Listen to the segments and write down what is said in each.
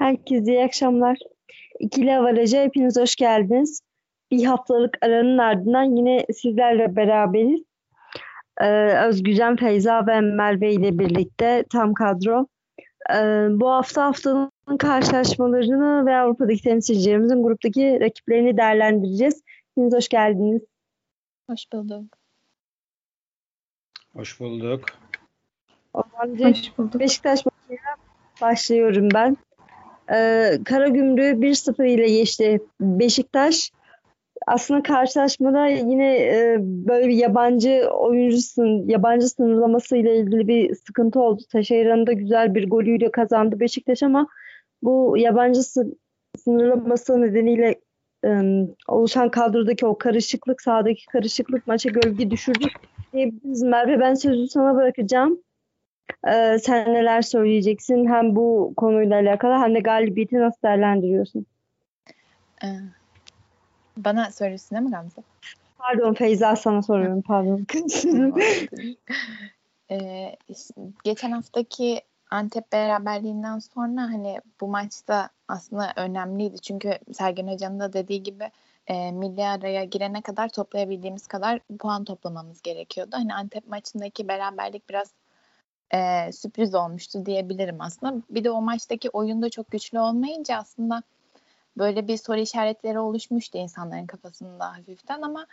Herkese iyi akşamlar. İkili Avaraja hepiniz hoş geldiniz. Bir haftalık aranın ardından yine sizlerle beraberiz. Ee, Özgücen, Feyza ve Merve ile birlikte tam kadro. Ee, bu hafta haftanın karşılaşmalarını ve Avrupa'daki temsilcilerimizin gruptaki rakiplerini değerlendireceğiz. Hepiniz hoş geldiniz. Hoş bulduk. Hoş bulduk. Hoş bulduk. Beşiktaş maçıyla başlıyorum ben. Ee, Karagümrük 1-0 ile geçti. Beşiktaş aslında karşılaşmada yine e, böyle bir yabancı oyuncusun yabancı sınırlaması ile ilgili bir sıkıntı oldu. Taşeyra'nın da güzel bir golüyle kazandı Beşiktaş ama bu yabancı sınırlaması nedeniyle e, oluşan kadrodaki o karışıklık, sahadaki karışıklık maça gölge düşürdü. Diyebiliriz. Merve ben sözü sana bırakacağım. Ee, sen neler söyleyeceksin hem bu konuyla alakalı hem de galibiyeti nasıl değerlendiriyorsun? Ee, bana söylüyorsun değil mi Gamze? Pardon Feyza sana soruyorum pardon. ee, geçen haftaki Antep beraberliğinden sonra hani bu maçta aslında önemliydi. Çünkü Sergen Hoca'nın da dediği gibi e, milli araya girene kadar toplayabildiğimiz kadar puan toplamamız gerekiyordu. Hani Antep maçındaki beraberlik biraz e, sürpriz olmuştu diyebilirim aslında. Bir de o maçtaki oyunda çok güçlü olmayınca aslında böyle bir soru işaretleri oluşmuştu insanların kafasında hafiften ama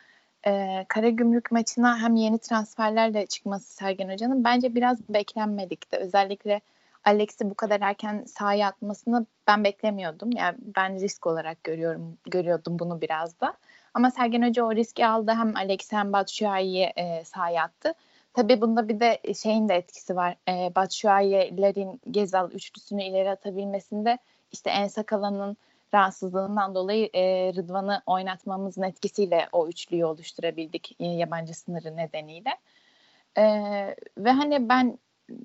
e, Karagümrük maçına hem yeni transferlerle çıkması Sergen Hoca'nın bence biraz beklenmedikti. Özellikle Alex'i bu kadar erken sahaya atmasını ben beklemiyordum. Yani ben risk olarak görüyorum görüyordum bunu biraz da. Ama Sergen Hoca o riski aldı. Hem Alex hem Batshuayi'yi e, sahaya attı. Tabii bunda bir de şeyin de etkisi var. E, Batshuayi'lerin Gezal üçlüsünü ileri atabilmesinde işte En Sakala'nın rahatsızlığından dolayı e, Rıdvan'ı oynatmamızın etkisiyle o üçlüyü oluşturabildik e, yabancı sınırı nedeniyle. E, ve hani ben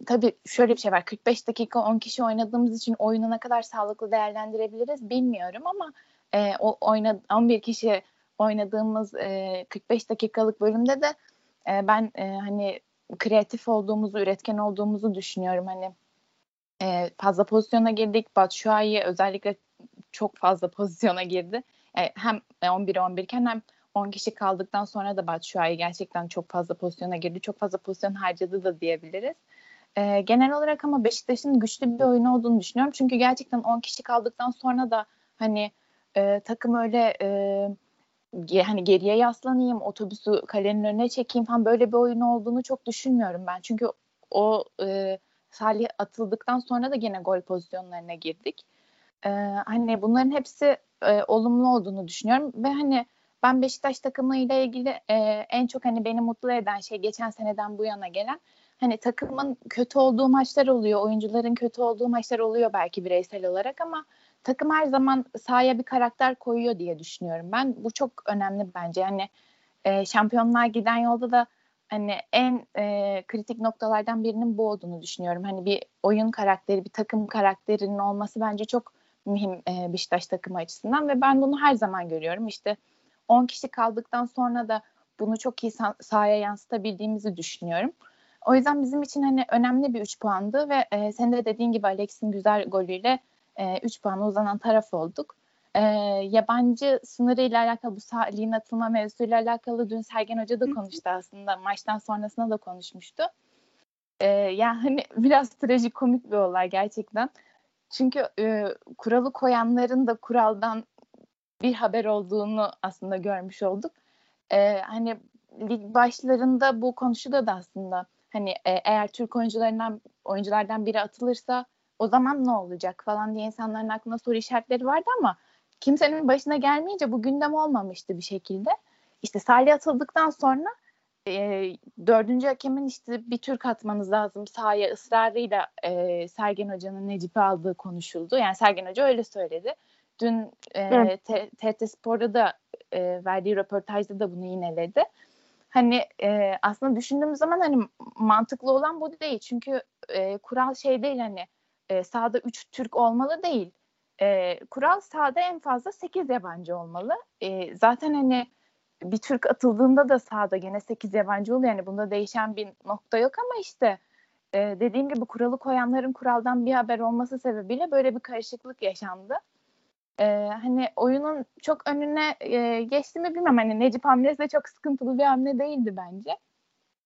tabii şöyle bir şey var. 45 dakika 10 kişi oynadığımız için oyunu ne kadar sağlıklı değerlendirebiliriz bilmiyorum ama e, o oyna 11 kişi oynadığımız e, 45 dakikalık bölümde de e, ben e, hani kreatif olduğumuzu, üretken olduğumuzu düşünüyorum. Hani e, fazla pozisyona girdik. Batshuayi özellikle çok fazla pozisyona girdi. E, hem 11-11 iken hem 10 kişi kaldıktan sonra da Batshuayi gerçekten çok fazla pozisyona girdi. Çok fazla pozisyon harcadı da diyebiliriz. E, genel olarak ama Beşiktaş'ın güçlü bir oyun olduğunu düşünüyorum. Çünkü gerçekten 10 kişi kaldıktan sonra da hani e, takım öyle e, hani geriye yaslanayım, otobüsü kalenin önüne çekeyim falan böyle bir oyun olduğunu çok düşünmüyorum ben. Çünkü o e, Salih atıldıktan sonra da yine gol pozisyonlarına girdik. E, hani bunların hepsi e, olumlu olduğunu düşünüyorum ve hani ben Beşiktaş takımı ile ilgili e, en çok hani beni mutlu eden şey geçen seneden bu yana gelen hani takımın kötü olduğu maçlar oluyor, oyuncuların kötü olduğu maçlar oluyor belki bireysel olarak ama takım her zaman sahaya bir karakter koyuyor diye düşünüyorum ben. Bu çok önemli bence. Yani e, şampiyonluğa giden yolda da hani en e, kritik noktalardan birinin bu olduğunu düşünüyorum. Hani bir oyun karakteri, bir takım karakterinin olması bence çok mühim e, Beşiktaş takımı açısından ve ben bunu her zaman görüyorum. İşte 10 kişi kaldıktan sonra da bunu çok iyi sah- sahaya yansıtabildiğimizi düşünüyorum. O yüzden bizim için hani önemli bir 3 puandı ve e, senin de dediğin gibi Alex'in güzel golüyle 3 e, puanla uzanan taraf olduk. E, yabancı sınırıyla alakalı bu Salih'in atılma mevzusuyla alakalı dün Sergen Hoca da konuştu aslında. Maçtan sonrasında da konuşmuştu. E, yani hani biraz trajikomik bir olay gerçekten. Çünkü e, kuralı koyanların da kuraldan bir haber olduğunu aslında görmüş olduk. E, hani lig başlarında bu konuşuldu da aslında. Hani e, eğer Türk oyuncularından oyunculardan biri atılırsa o zaman ne olacak falan diye insanların aklına soru işaretleri vardı ama kimsenin başına gelmeyince bu gündem olmamıştı bir şekilde. İşte Salih atıldıktan sonra e, dördüncü hakemin işte bir Türk atmanız lazım sahaya ısrarıyla e, Sergen Hoca'nın Necip'i aldığı konuşuldu. Yani Sergen Hoca öyle söyledi. Dün e, TRT Spor'da da e, verdiği röportajda da bunu yineledi. Hani e, aslında düşündüğümüz zaman hani mantıklı olan bu değil. Çünkü e, kural şey değil hani e, sahada 3 Türk olmalı değil. E, kural sahada en fazla 8 yabancı olmalı. E, zaten hani bir Türk atıldığında da sahada gene 8 yabancı oluyor. Yani bunda değişen bir nokta yok ama işte e, dediğim gibi kuralı koyanların kuraldan bir haber olması sebebiyle böyle bir karışıklık yaşandı. E, hani oyunun çok önüne e, geçti mi bilmem. Hani Necip hamlesi de çok sıkıntılı bir hamle değildi bence.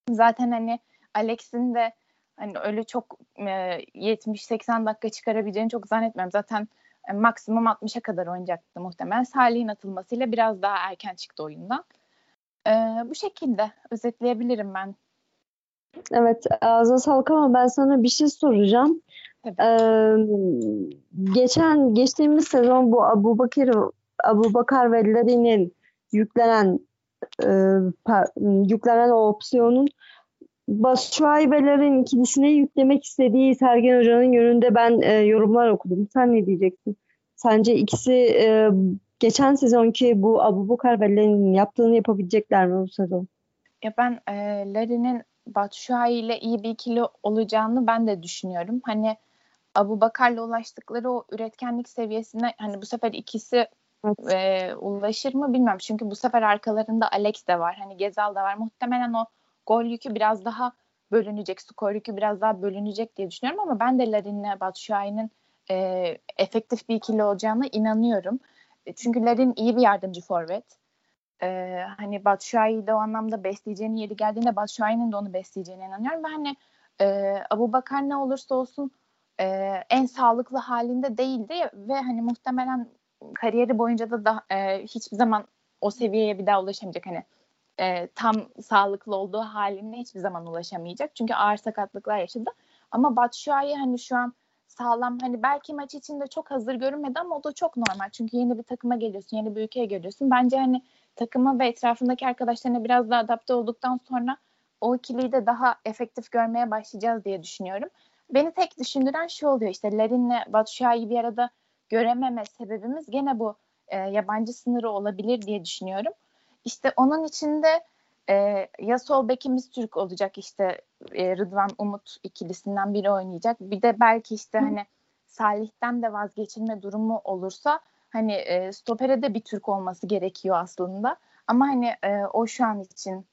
Zaten hani Alex'in de hani öyle çok e, 70-80 dakika çıkarabileceğini çok zannetmiyorum. Zaten e, maksimum 60'a kadar oynayacaktı muhtemelen. Salih'in atılmasıyla biraz daha erken çıktı oyundan. E, bu şekilde özetleyebilirim ben. Evet ağzına sağlık ama ben sana bir şey soracağım. Ee, geçen geçtiğimiz sezon bu Abu Bakir Abu Bakar ve Larin'in yüklenen e, yüklenen o opsiyonun Başuay ve Larin ikilisine yüklemek istediği Sergen Hoca'nın yönünde ben e, yorumlar okudum. Sen ne diyeceksin? Sence ikisi e, geçen sezonki bu Abu Bakar ve Larin'in yaptığını yapabilecekler mi bu sezon? Ya ben e, Larin'in Batshuayi ile iyi bir ikili olacağını ben de düşünüyorum. Hani Abu Bakar'la ulaştıkları o üretkenlik seviyesine hani bu sefer ikisi evet. e, ulaşır mı bilmem. Çünkü bu sefer arkalarında Alex de var. Hani Gezal da var. Muhtemelen o gol yükü biraz daha bölünecek. Skor yükü biraz daha bölünecek diye düşünüyorum ama ben de Larin'le Batshuayi'nin e, efektif bir ikili olacağına inanıyorum. E, çünkü Larin iyi bir yardımcı forvet. Ee, hani Batshuayi'yi de o anlamda besleyeceğini yeri geldiğinde Batshuayi'nin de onu besleyeceğine inanıyorum. Ve hani e, Abu Bakar ne olursa olsun e, en sağlıklı halinde değildi ve hani muhtemelen kariyeri boyunca da, da e, hiçbir zaman o seviyeye bir daha ulaşamayacak. Hani e, tam sağlıklı olduğu halinde hiçbir zaman ulaşamayacak. Çünkü ağır sakatlıklar yaşadı. Ama Batshuayi hani şu an sağlam hani belki maç içinde çok hazır görünmedi ama o da çok normal. Çünkü yeni bir takıma geliyorsun, yeni bir ülkeye geliyorsun. Bence hani takıma ve etrafındaki arkadaşlarına biraz daha adapte olduktan sonra o ikiliyi de daha efektif görmeye başlayacağız diye düşünüyorum. Beni tek düşündüren şu oluyor işte Larin'le Batshuayi'yi bir arada görememe sebebimiz gene bu e, yabancı sınırı olabilir diye düşünüyorum. İşte onun içinde e, ya sol bekimiz Türk olacak işte e, Rıdvan Umut ikilisinden biri oynayacak. Bir de belki işte Hı. hani Salih'ten de vazgeçilme durumu olursa hani e, stopere de bir Türk olması gerekiyor aslında. Ama hani e, o şu an için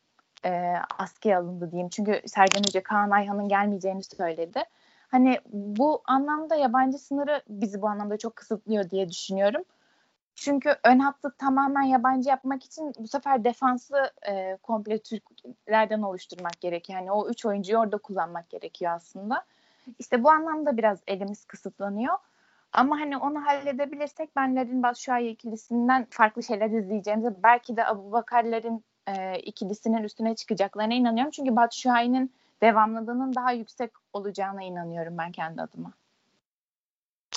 e, askıya alındı diyeyim. Çünkü Sergen Hoca Kaan Ayhan'ın gelmeyeceğini söyledi. Hani bu anlamda yabancı sınırı bizi bu anlamda çok kısıtlıyor diye düşünüyorum. Çünkü ön hattı tamamen yabancı yapmak için bu sefer defansı e, komple Türklerden oluşturmak gerekiyor. Yani o üç oyuncuyu orada kullanmak gerekiyor aslında. İşte bu anlamda biraz elimiz kısıtlanıyor. Ama hani onu halledebilirsek ben Larin Batshuayi ikilisinden farklı şeyler izleyeceğimize belki de Abu Bakar'ların e, ikilisinin üstüne çıkacaklarına inanıyorum. Çünkü Batshuayi'nin devamlılığının daha yüksek olacağına inanıyorum ben kendi adıma.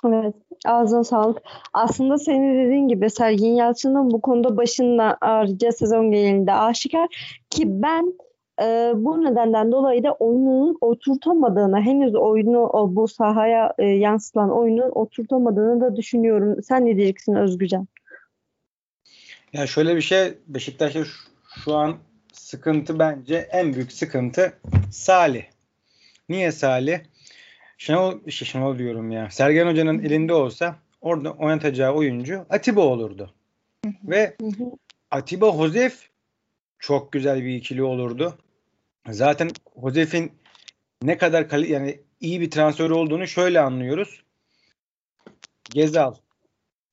Evet, ağzına sağlık. Aslında senin dediğin gibi Sergin Yalçın'ın bu konuda başında ağrıca sezon genelinde aşikar ki ben e, bu nedenden dolayı da oyunun oturtamadığını, henüz oyunu o, bu sahaya e, yansıtan oyunun oturtamadığını da düşünüyorum. Sen ne diyeceksin Özgücan? Ya şöyle bir şey Beşiktaş'ta şu, şu an sıkıntı bence en büyük sıkıntı Salih. Niye Salih? Şenol, şey, Şenol diyorum ya. Sergen Hoca'nın elinde olsa orada oynatacağı oyuncu Atiba olurdu. Ve Atiba Hozef çok güzel bir ikili olurdu. Zaten Josef'in ne kadar kali yani iyi bir transfer olduğunu şöyle anlıyoruz. Gezal,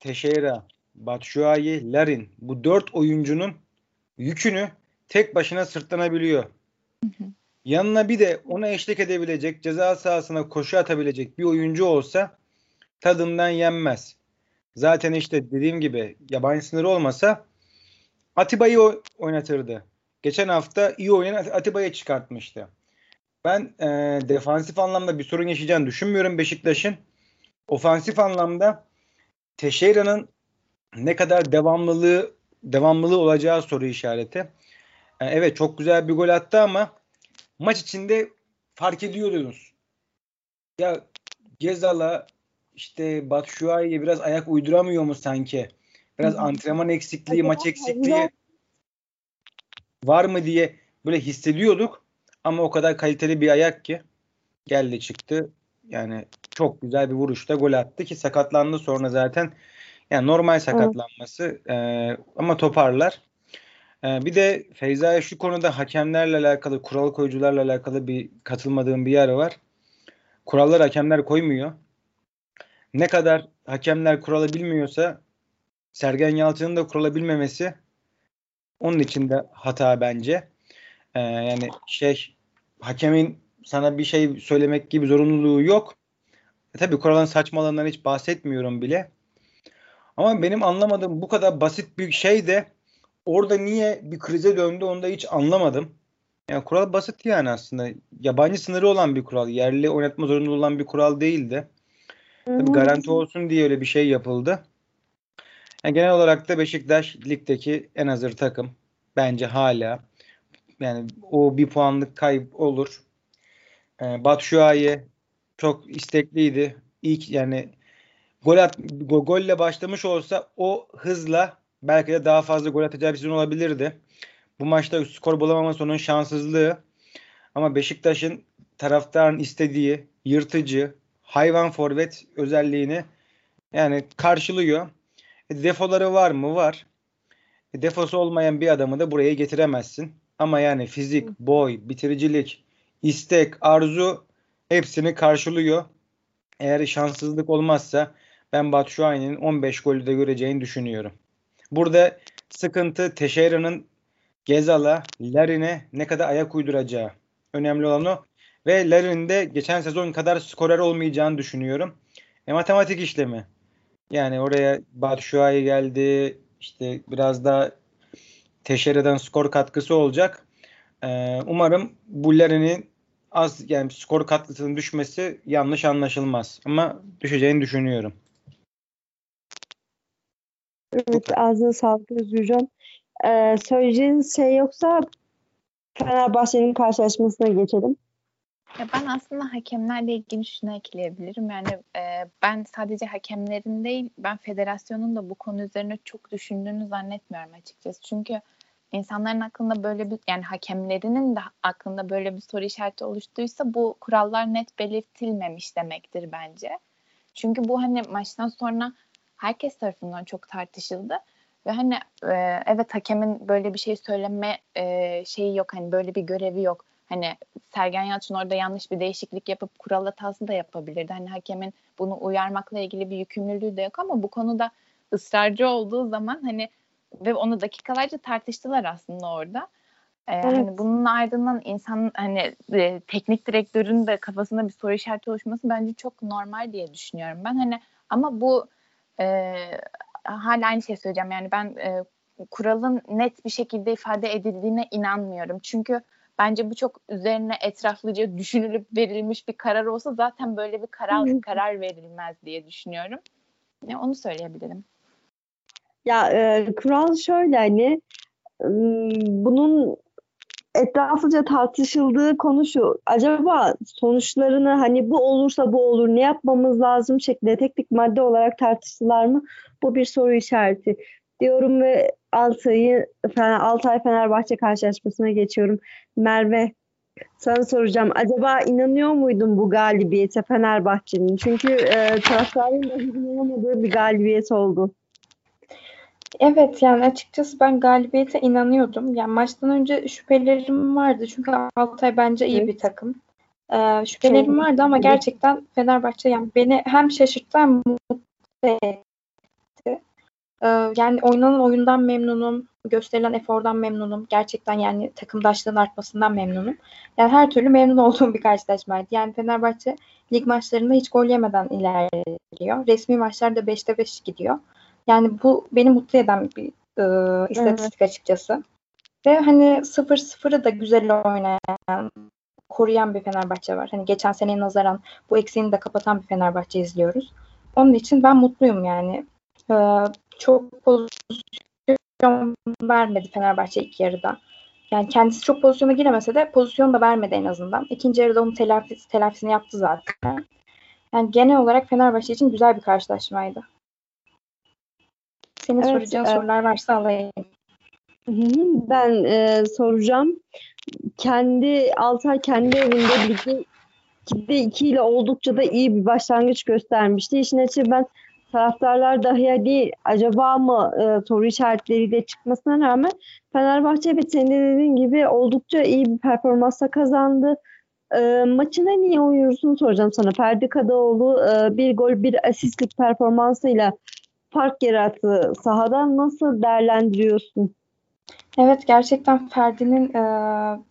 Teixeira, Batshuayi, Larin bu dört oyuncunun yükünü tek başına sırtlanabiliyor. Yanına bir de ona eşlik edebilecek, ceza sahasına koşu atabilecek bir oyuncu olsa tadından yenmez. Zaten işte dediğim gibi yabancı sınırı olmasa Atiba'yı oynatırdı geçen hafta iyi oynayan Atiba'ya çıkartmıştı. Ben e, defansif anlamda bir sorun yaşayacağını düşünmüyorum Beşiktaş'ın. Ofansif anlamda Teixeira'nın ne kadar devamlılığı devamlılığı olacağı soru işareti. E, evet çok güzel bir gol attı ama maç içinde fark ediyordunuz. Ya Gezal'a işte Batshuayi'ye biraz ayak uyduramıyor mu sanki? Biraz antrenman eksikliği, maç eksikliği var mı diye böyle hissediyorduk. Ama o kadar kaliteli bir ayak ki geldi çıktı. Yani çok güzel bir vuruşta gol attı ki sakatlandı sonra zaten. Yani normal sakatlanması e, ama toparlar. E, bir de Feyza'ya şu konuda hakemlerle alakalı, kural koyucularla alakalı bir katılmadığım bir yer var. kurallar hakemler koymuyor. Ne kadar hakemler kuralı bilmiyorsa Sergen Yalçın'ın da kuralı bilmemesi onun için de hata bence. Ee, yani şey hakemin sana bir şey söylemek gibi zorunluluğu yok. E, tabii kuralın saçmalığından hiç bahsetmiyorum bile. Ama benim anlamadığım bu kadar basit bir şey de orada niye bir krize döndü onu da hiç anlamadım. Yani kural basit yani aslında. Yabancı sınırı olan bir kural. Yerli oynatma zorunlu olan bir kural değildi. Tabii garanti olsun diye öyle bir şey yapıldı. Yani genel olarak da Beşiktaş ligdeki en hazır takım. Bence hala. Yani o bir puanlık kayıp olur. Ee, Batshuayi çok istekliydi. İlk yani gol at, go, golle başlamış olsa o hızla belki de daha fazla gol atacağı bir sezon olabilirdi. Bu maçta skor bulamaması onun şanssızlığı. Ama Beşiktaş'ın taraftarın istediği yırtıcı, hayvan forvet özelliğini yani karşılıyor. E, defoları var mı? Var. E, defosu olmayan bir adamı da buraya getiremezsin. Ama yani fizik, boy, bitiricilik, istek, arzu hepsini karşılıyor. Eğer şanssızlık olmazsa ben Batshuayi'nin 15 golü de göreceğini düşünüyorum. Burada sıkıntı Teixeira'nın Gezal'a, Larin'e ne kadar ayak uyduracağı. Önemli olan o. Ve Larin'in de geçen sezon kadar skorer olmayacağını düşünüyorum. E, matematik işlemi. Yani oraya Batshuayi geldi. İşte biraz da Teşere'den skor katkısı olacak. Ee, umarım bu Larin'in az yani skor katkısının düşmesi yanlış anlaşılmaz. Ama düşeceğini düşünüyorum. Evet ağzına sağlık Özgürcan. Ee, söyleyeceğiniz şey yoksa Fenerbahçe'nin karşılaşmasına geçelim. Ya ben aslında hakemlerle ilgili şunu ekleyebilirim. Yani e, ben sadece hakemlerin değil, ben federasyonun da bu konu üzerine çok düşündüğünü zannetmiyorum açıkçası. Çünkü insanların aklında böyle bir yani hakemlerinin de aklında böyle bir soru işareti oluştuysa bu kurallar net belirtilmemiş demektir bence. Çünkü bu hani maçtan sonra herkes tarafından çok tartışıldı. Ve hani e, evet hakemin böyle bir şey söyleme e, şeyi yok. Hani böyle bir görevi yok. Hani Sergen Yalçın orada yanlış bir değişiklik yapıp kural hatası da yapabilirdi. Hani hakemin bunu uyarmakla ilgili bir yükümlülüğü de yok ama bu konuda ısrarcı olduğu zaman hani ve onu dakikalarca tartıştılar aslında orada. Ee, evet. hani bunun ardından insan hani e, teknik direktörün de kafasında bir soru işareti oluşması bence çok normal diye düşünüyorum ben. Hani ama bu e, hala aynı şey söyleyeceğim. Yani ben e, kuralın net bir şekilde ifade edildiğine inanmıyorum. Çünkü bence bu çok üzerine etraflıca düşünülüp verilmiş bir karar olsa zaten böyle bir karar karar verilmez diye düşünüyorum. Yani onu söyleyebilirim. Ya e, kural şöyle hani bunun etraflıca tartışıldığı konu şu. Acaba sonuçlarını hani bu olursa bu olur ne yapmamız lazım şeklinde teknik madde olarak tartıştılar mı? Bu bir soru işareti diyorum ve Altay'ı Altay Fenerbahçe karşılaşmasına geçiyorum. Merve sana soracağım. Acaba inanıyor muydun bu galibiyete Fenerbahçe'nin? Çünkü e, taraftarın da inanamadığı bir galibiyet oldu. Evet yani açıkçası ben galibiyete inanıyordum. Yani maçtan önce şüphelerim vardı. Çünkü Altay bence iyi bir takım. Ee, şüphelerim vardı ama gerçekten Fenerbahçe yani beni hem şaşırttı hem mutlu etti. Ee, yani oynanan oyundan memnunum. Gösterilen efordan memnunum. Gerçekten yani takımdaşlığın artmasından memnunum. Yani her türlü memnun olduğum bir karşılaşmaydı. Yani Fenerbahçe lig maçlarında hiç gol yemeden ilerliyor. Resmi maçlarda 5'te 5 gidiyor. Yani bu beni mutlu eden bir e, istatistik evet. açıkçası. Ve hani 0-0'ı da güzel oynayan, koruyan bir Fenerbahçe var. Hani geçen seneye nazaran bu eksiğini de kapatan bir Fenerbahçe izliyoruz. Onun için ben mutluyum yani. Ee, çok pozisyon vermedi Fenerbahçe ilk yarıda. Yani kendisi çok pozisyona giremese de pozisyon da vermedi en azından. İkinci yarıda onun telafisi, telafisini yaptı zaten. Yani genel olarak Fenerbahçe için güzel bir karşılaşmaydı. Senin evet, soracağın evet. sorular varsa alayım. Ben e, soracağım. Kendi Altay kendi evinde ligde 2'de 2 ile oldukça da iyi bir başlangıç göstermişti. İşin açığı ben taraftarlar dahi hadi acaba mı e, soru işaretleriyle çıkmasına rağmen Fenerbahçe ve senin de dediğin gibi oldukça iyi bir performansla kazandı. E, maçın en iyi oyuncusunu soracağım sana. Ferdi Kadıoğlu e, bir gol bir asistlik performansıyla fark yarattı. Sahadan nasıl değerlendiriyorsun? Evet gerçekten Ferdi'nin e,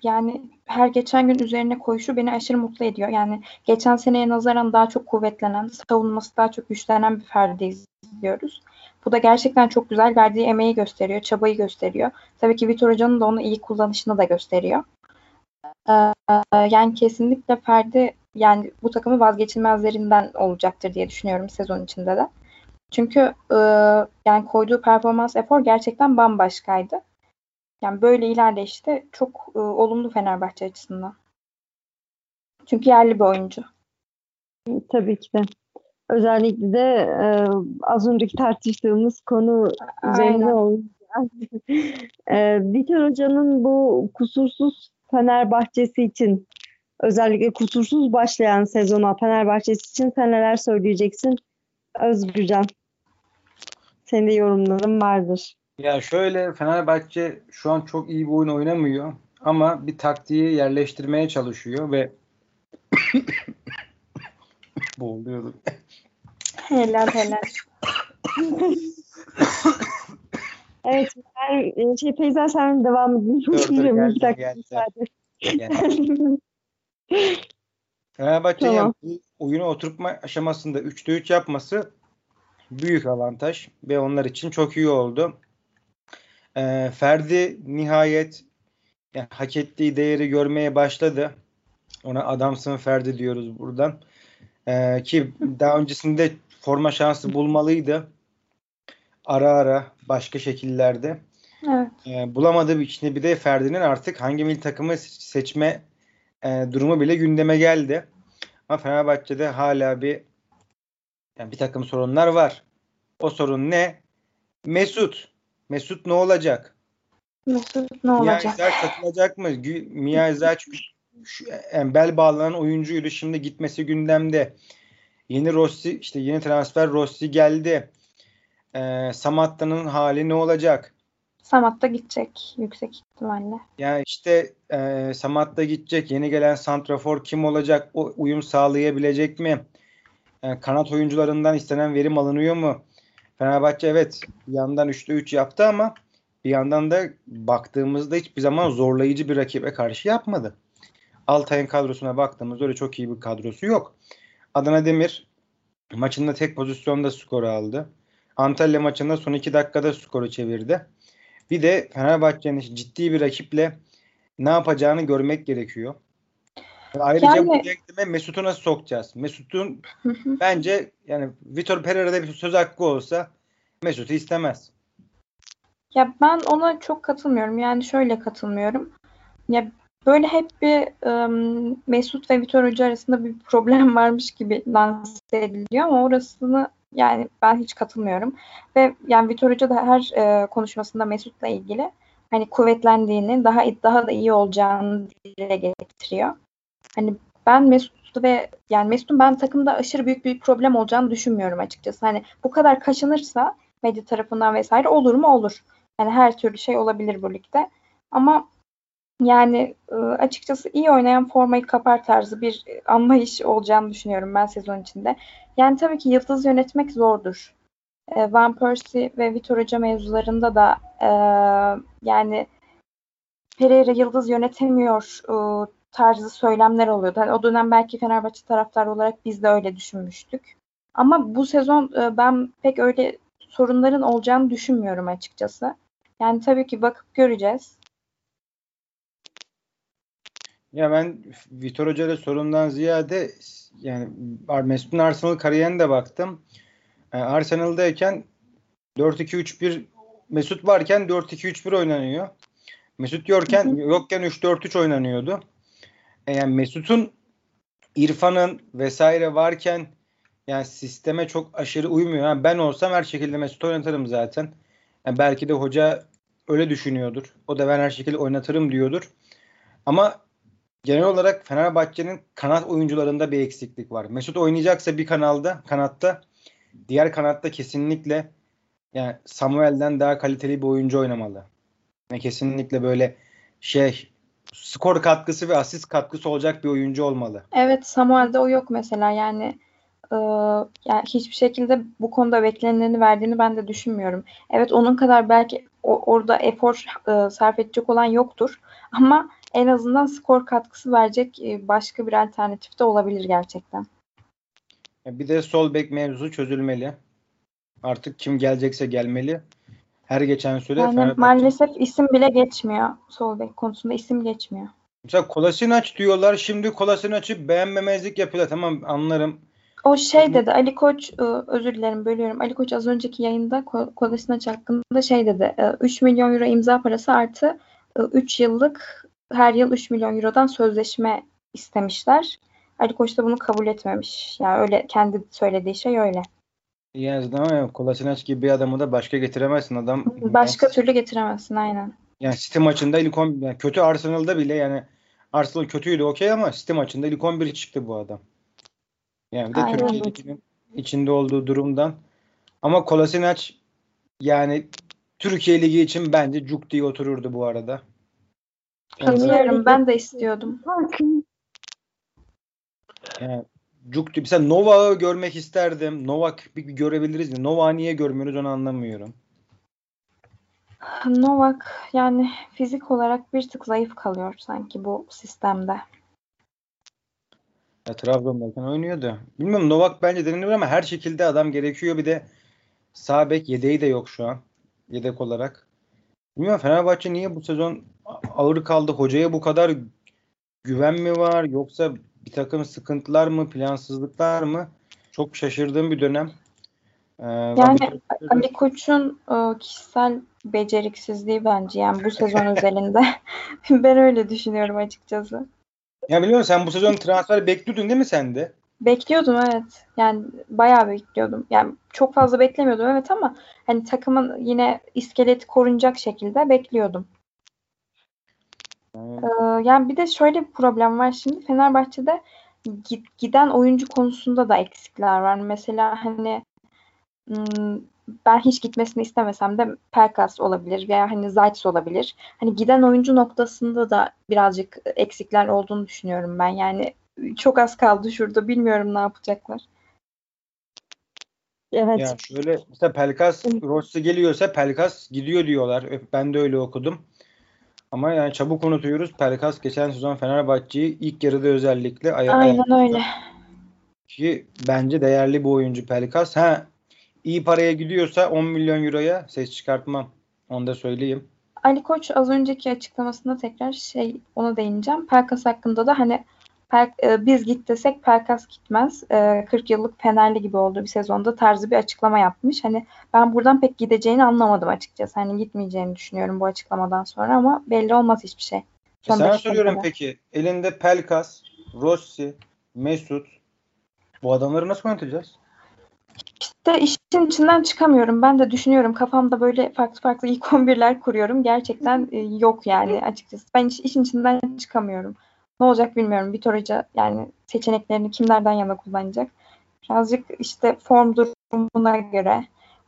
yani her geçen gün üzerine koyuşu beni aşırı mutlu ediyor. Yani geçen seneye nazaran daha çok kuvvetlenen, savunması daha çok güçlenen bir Ferdi izliyoruz. Bu da gerçekten çok güzel. Verdiği emeği gösteriyor, çabayı gösteriyor. Tabii ki Vitor Hoca'nın da onu iyi kullanışını da gösteriyor. Ee, yani kesinlikle Ferdi yani bu takımın vazgeçilmezlerinden olacaktır diye düşünüyorum sezon içinde de. Çünkü e, yani koyduğu performans efor gerçekten bambaşkaydı. Yani böyle ilerleyişte çok e, olumlu Fenerbahçe açısından. Çünkü yerli bir oyuncu. Tabii ki de. Özellikle de e, az önceki tartıştığımız konu üzerine olacak. e, Vitor Hoca'nın bu kusursuz Fenerbahçesi için özellikle kusursuz başlayan sezona Fenerbahçesi için sen neler söyleyeceksin Özgürcan? Senin de yorumların vardır. Ya şöyle Fenerbahçe şu an çok iyi bir oyun oynamıyor ama bir taktiği yerleştirmeye çalışıyor ve boğuluyordu. Helal helal. evet ben şey Feyza sen devam edin. Dur dur geldim geldim. Fenerbahçe tamam. oyunu oturtma aşamasında 3'te 3 yapması büyük avantaj ve onlar için çok iyi oldu. E, Ferdi nihayet yani hak ettiği değeri görmeye başladı. Ona adamsın Ferdi diyoruz buradan. E, ki daha öncesinde forma şansı bulmalıydı. Ara ara başka şekillerde. Evet. E, bulamadığı için bir de Ferdi'nin artık hangi milli takımı seçme e, durumu bile gündeme geldi. Ama Fenerbahçe'de hala bir yani bir takım sorunlar var. O sorun ne? Mesut. Mesut ne olacak? Mesut ne olacak? Mia satılacak mı? Mia Izaç yani bel bağlanan oyuncuydu. Şimdi gitmesi gündemde. Yeni Rossi işte yeni transfer Rossi geldi. Ee, Samatta'nın hali ne olacak? Samatta gidecek yüksek ihtimalle. Yani işte e, Samatta gidecek. Yeni gelen santrafor kim olacak? O uyum sağlayabilecek mi? Yani kanat oyuncularından istenen verim alınıyor mu? Fenerbahçe evet bir yandan 3'te 3 yaptı ama bir yandan da baktığımızda hiçbir zaman zorlayıcı bir rakibe karşı yapmadı. Altay'ın kadrosuna baktığımızda öyle çok iyi bir kadrosu yok. Adana Demir maçında tek pozisyonda skoru aldı. Antalya maçında son 2 dakikada skoru çevirdi. Bir de Fenerbahçe'nin ciddi bir rakiple ne yapacağını görmek gerekiyor. Ayrıca yani, bu denkleme Mesut'u nasıl sokacağız? Mesut'un bence yani Vitor Pereira'da bir söz hakkı olsa Mesut'u istemez. Ya ben ona çok katılmıyorum. Yani şöyle katılmıyorum. Ya böyle hep bir um, Mesut ve Vitor Hoca arasında bir problem varmış gibi lanse ediliyor ama orasını yani ben hiç katılmıyorum. Ve yani Vitor Hoca da her e, konuşmasında Mesut'la ilgili hani kuvvetlendiğini, daha daha da iyi olacağını dile getiriyor. Hani ben Mesut'u ve yani Mesut'un ben takımda aşırı büyük bir problem olacağını düşünmüyorum açıkçası. Hani bu kadar kaşınırsa medya tarafından vesaire olur mu? Olur. Yani her türlü şey olabilir bu ligde. Ama yani ıı, açıkçası iyi oynayan formayı kapar tarzı bir anlayış olacağını düşünüyorum ben sezon içinde. Yani tabii ki yıldız yönetmek zordur. Van Persie ve Vitor Hoca mevzularında da yani Pereira yıldız yönetemiyor tarzı söylemler oluyordu. Yani o dönem belki Fenerbahçe taraftarı olarak biz de öyle düşünmüştük. Ama bu sezon e, ben pek öyle sorunların olacağını düşünmüyorum açıkçası. Yani tabii ki bakıp göreceğiz. Ya ben Vitor Hoca ile sorundan ziyade yani Mesut'un Arsenal kariyerine de baktım. Yani e, Arsenal'dayken 4-2-3-1 Mesut varken 4-2-3-1 oynanıyor. Mesut yokken yokken 3-4-3 oynanıyordu. E, yani Mesut'un İrfan'ın vesaire varken yani sisteme çok aşırı uymuyor. Yani ben olsam her şekilde Mesut oynatırım zaten. Yani belki de hoca öyle düşünüyordur. O da ben her şekilde oynatırım diyordur. Ama genel olarak Fenerbahçe'nin kanat oyuncularında bir eksiklik var. Mesut oynayacaksa bir kanalda, kanatta, diğer kanatta kesinlikle yani Samuel'den daha kaliteli bir oyuncu oynamalı. Yani kesinlikle böyle şey skor katkısı ve asist katkısı olacak bir oyuncu olmalı. Evet Samuel'de o yok mesela yani e, yani hiçbir şekilde bu konuda beklenileni verdiğini ben de düşünmüyorum. Evet onun kadar belki o, orada efor e, sarf edecek olan yoktur ama en azından skor katkısı verecek e, başka bir alternatif de olabilir gerçekten. Bir de sol bek mevzusu çözülmeli. Artık kim gelecekse gelmeli. Her geçen süre yani Fenerbahçe... maalesef isim bile geçmiyor. Sol bek konusunda isim geçmiyor. Mesela Kolasinac diyorlar. Şimdi Kolasinac'ı beğenmemezlik yapıyorlar. Tamam anlarım. O şey dedi Ali Koç e, özür dilerim bölüyorum. Ali Koç az önceki yayında Kolasinac hakkında şey dedi. 3 e, milyon euro imza parası artı 3 e, yıllık her yıl 3 milyon eurodan sözleşme istemişler. Ali Koç da bunu kabul etmemiş. Yani öyle kendi söylediği şey öyle. Yani ama Kolasinac gibi bir adamı da başka getiremezsin adam. Başka yani, türlü getiremezsin aynen. Yani City maçında ilk 11 yani kötü Arsenal'da bile yani Arsenal kötüydü okey ama City maçında ilk 11 çıktı bu adam. Yani bir de aynen. Türkiye Ligi'nin içinde olduğu durumdan. Ama Kolasinac yani Türkiye Ligi için bence cuk diye otururdu bu arada. Katılıyorum. Ben de istiyordum. Yani Cuk mesela Nova'yı görmek isterdim. Novak bir, görebiliriz mi? Nova niye görmüyoruz onu anlamıyorum. Novak yani fizik olarak bir tık zayıf kalıyor sanki bu sistemde. Ya, Trabzon'dayken oynuyordu. Bilmiyorum Novak bence denilir ama her şekilde adam gerekiyor. Bir de sağ bek yedeği de yok şu an. Yedek olarak. Bilmiyorum Fenerbahçe niye bu sezon ağır kaldı? Hocaya bu kadar güven mi var? Yoksa bir takım sıkıntılar mı, plansızlıklar mı? Çok şaşırdığım bir dönem. Ee, yani Ali Koç'un e, kişisel beceriksizliği bence yani bu sezon özelinde. ben öyle düşünüyorum açıkçası. Ya biliyorum sen bu sezon transfer bekliyordun değil mi sen de? Bekliyordum evet. Yani bayağı bekliyordum. Yani çok fazla beklemiyordum evet ama hani takımın yine iskeleti korunacak şekilde bekliyordum. Ee, yani bir de şöyle bir problem var şimdi Fenerbahçe'de giden oyuncu konusunda da eksikler var. Mesela hani ben hiç gitmesini istemesem de Pelkas olabilir veya hani Zayt olabilir. Hani giden oyuncu noktasında da birazcık eksikler olduğunu düşünüyorum ben. Yani çok az kaldı şurada. Bilmiyorum ne yapacaklar. Evet. Ya şöyle mesela Pelkas Rossi geliyorsa Pelkas gidiyor diyorlar. Ben de öyle okudum. Ama yani çabuk unutuyoruz. Pelkas geçen sezon Fenerbahçe'yi ilk yarıda özellikle aya Aynen öyle. Ki bence değerli bir oyuncu Pelkas. Ha iyi paraya gidiyorsa 10 milyon euroya ses çıkartmam. Onu da söyleyeyim. Ali Koç az önceki açıklamasında tekrar şey ona değineceğim. Pelkas hakkında da hani per, e, biz git desek Pelkas gitmez. E, 40 yıllık Fenerli gibi olduğu bir sezonda tarzı bir açıklama yapmış. Hani ben buradan pek gideceğini anlamadım açıkçası. Hani gitmeyeceğini düşünüyorum bu açıklamadan sonra ama belli olmaz hiçbir şey. Son Sana soruyorum kadar. peki. Elinde Pelkas, Rossi, Mesut bu adamları nasıl yöneteceğiz? İşte işin içinden çıkamıyorum. Ben de düşünüyorum. Kafamda böyle farklı farklı ilk 11'ler kuruyorum. Gerçekten e, yok yani açıkçası. Ben iş, işin içinden çıkamıyorum. Ne olacak bilmiyorum. Vitor Hoca yani seçeneklerini kimlerden yana kullanacak? Birazcık işte form durumuna göre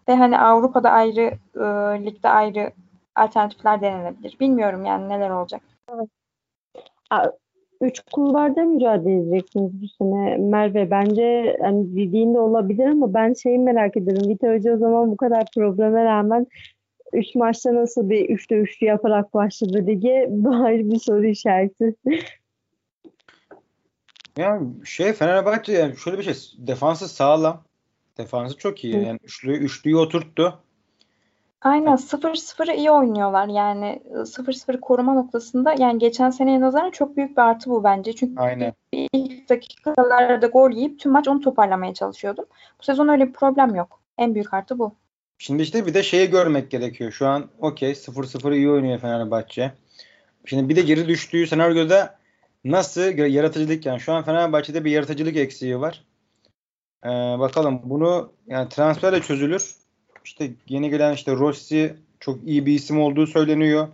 ve hani Avrupa'da ayrı, e, ligde ayrı alternatifler denenebilir. Bilmiyorum yani neler olacak. Üç kulvarda mücadele edeceksiniz bu sene Merve. Bence hani dediğinde olabilir ama ben şeyi merak ederim. Vitor Hoca o zaman bu kadar probleme rağmen üç maçta nasıl bir üçlü üçlü yaparak başladı lige? Ayrı bir soru işareti. Yani şey Fenerbahçe yani şöyle bir şey defansı sağlam. Defansı çok iyi. Yani üçlü üçlüyü oturttu. Aynen 0-0'ı iyi oynuyorlar. Yani 0-0 koruma noktasında yani geçen seneye nazaran çok büyük bir artı bu bence. Çünkü Aynen. ilk dakikalarda gol yiyip tüm maç onu toparlamaya çalışıyordum. Bu sezon öyle bir problem yok. En büyük artı bu. Şimdi işte bir de şeyi görmek gerekiyor. Şu an okey 0-0 iyi oynuyor Fenerbahçe. Şimdi bir de geri düştüğü senaryoda Nasıl yaratıcılık yani şu an Fenerbahçe'de bir yaratıcılık eksiği var. Ee, bakalım bunu yani transferle çözülür. İşte yeni gelen işte Rossi çok iyi bir isim olduğu söyleniyor.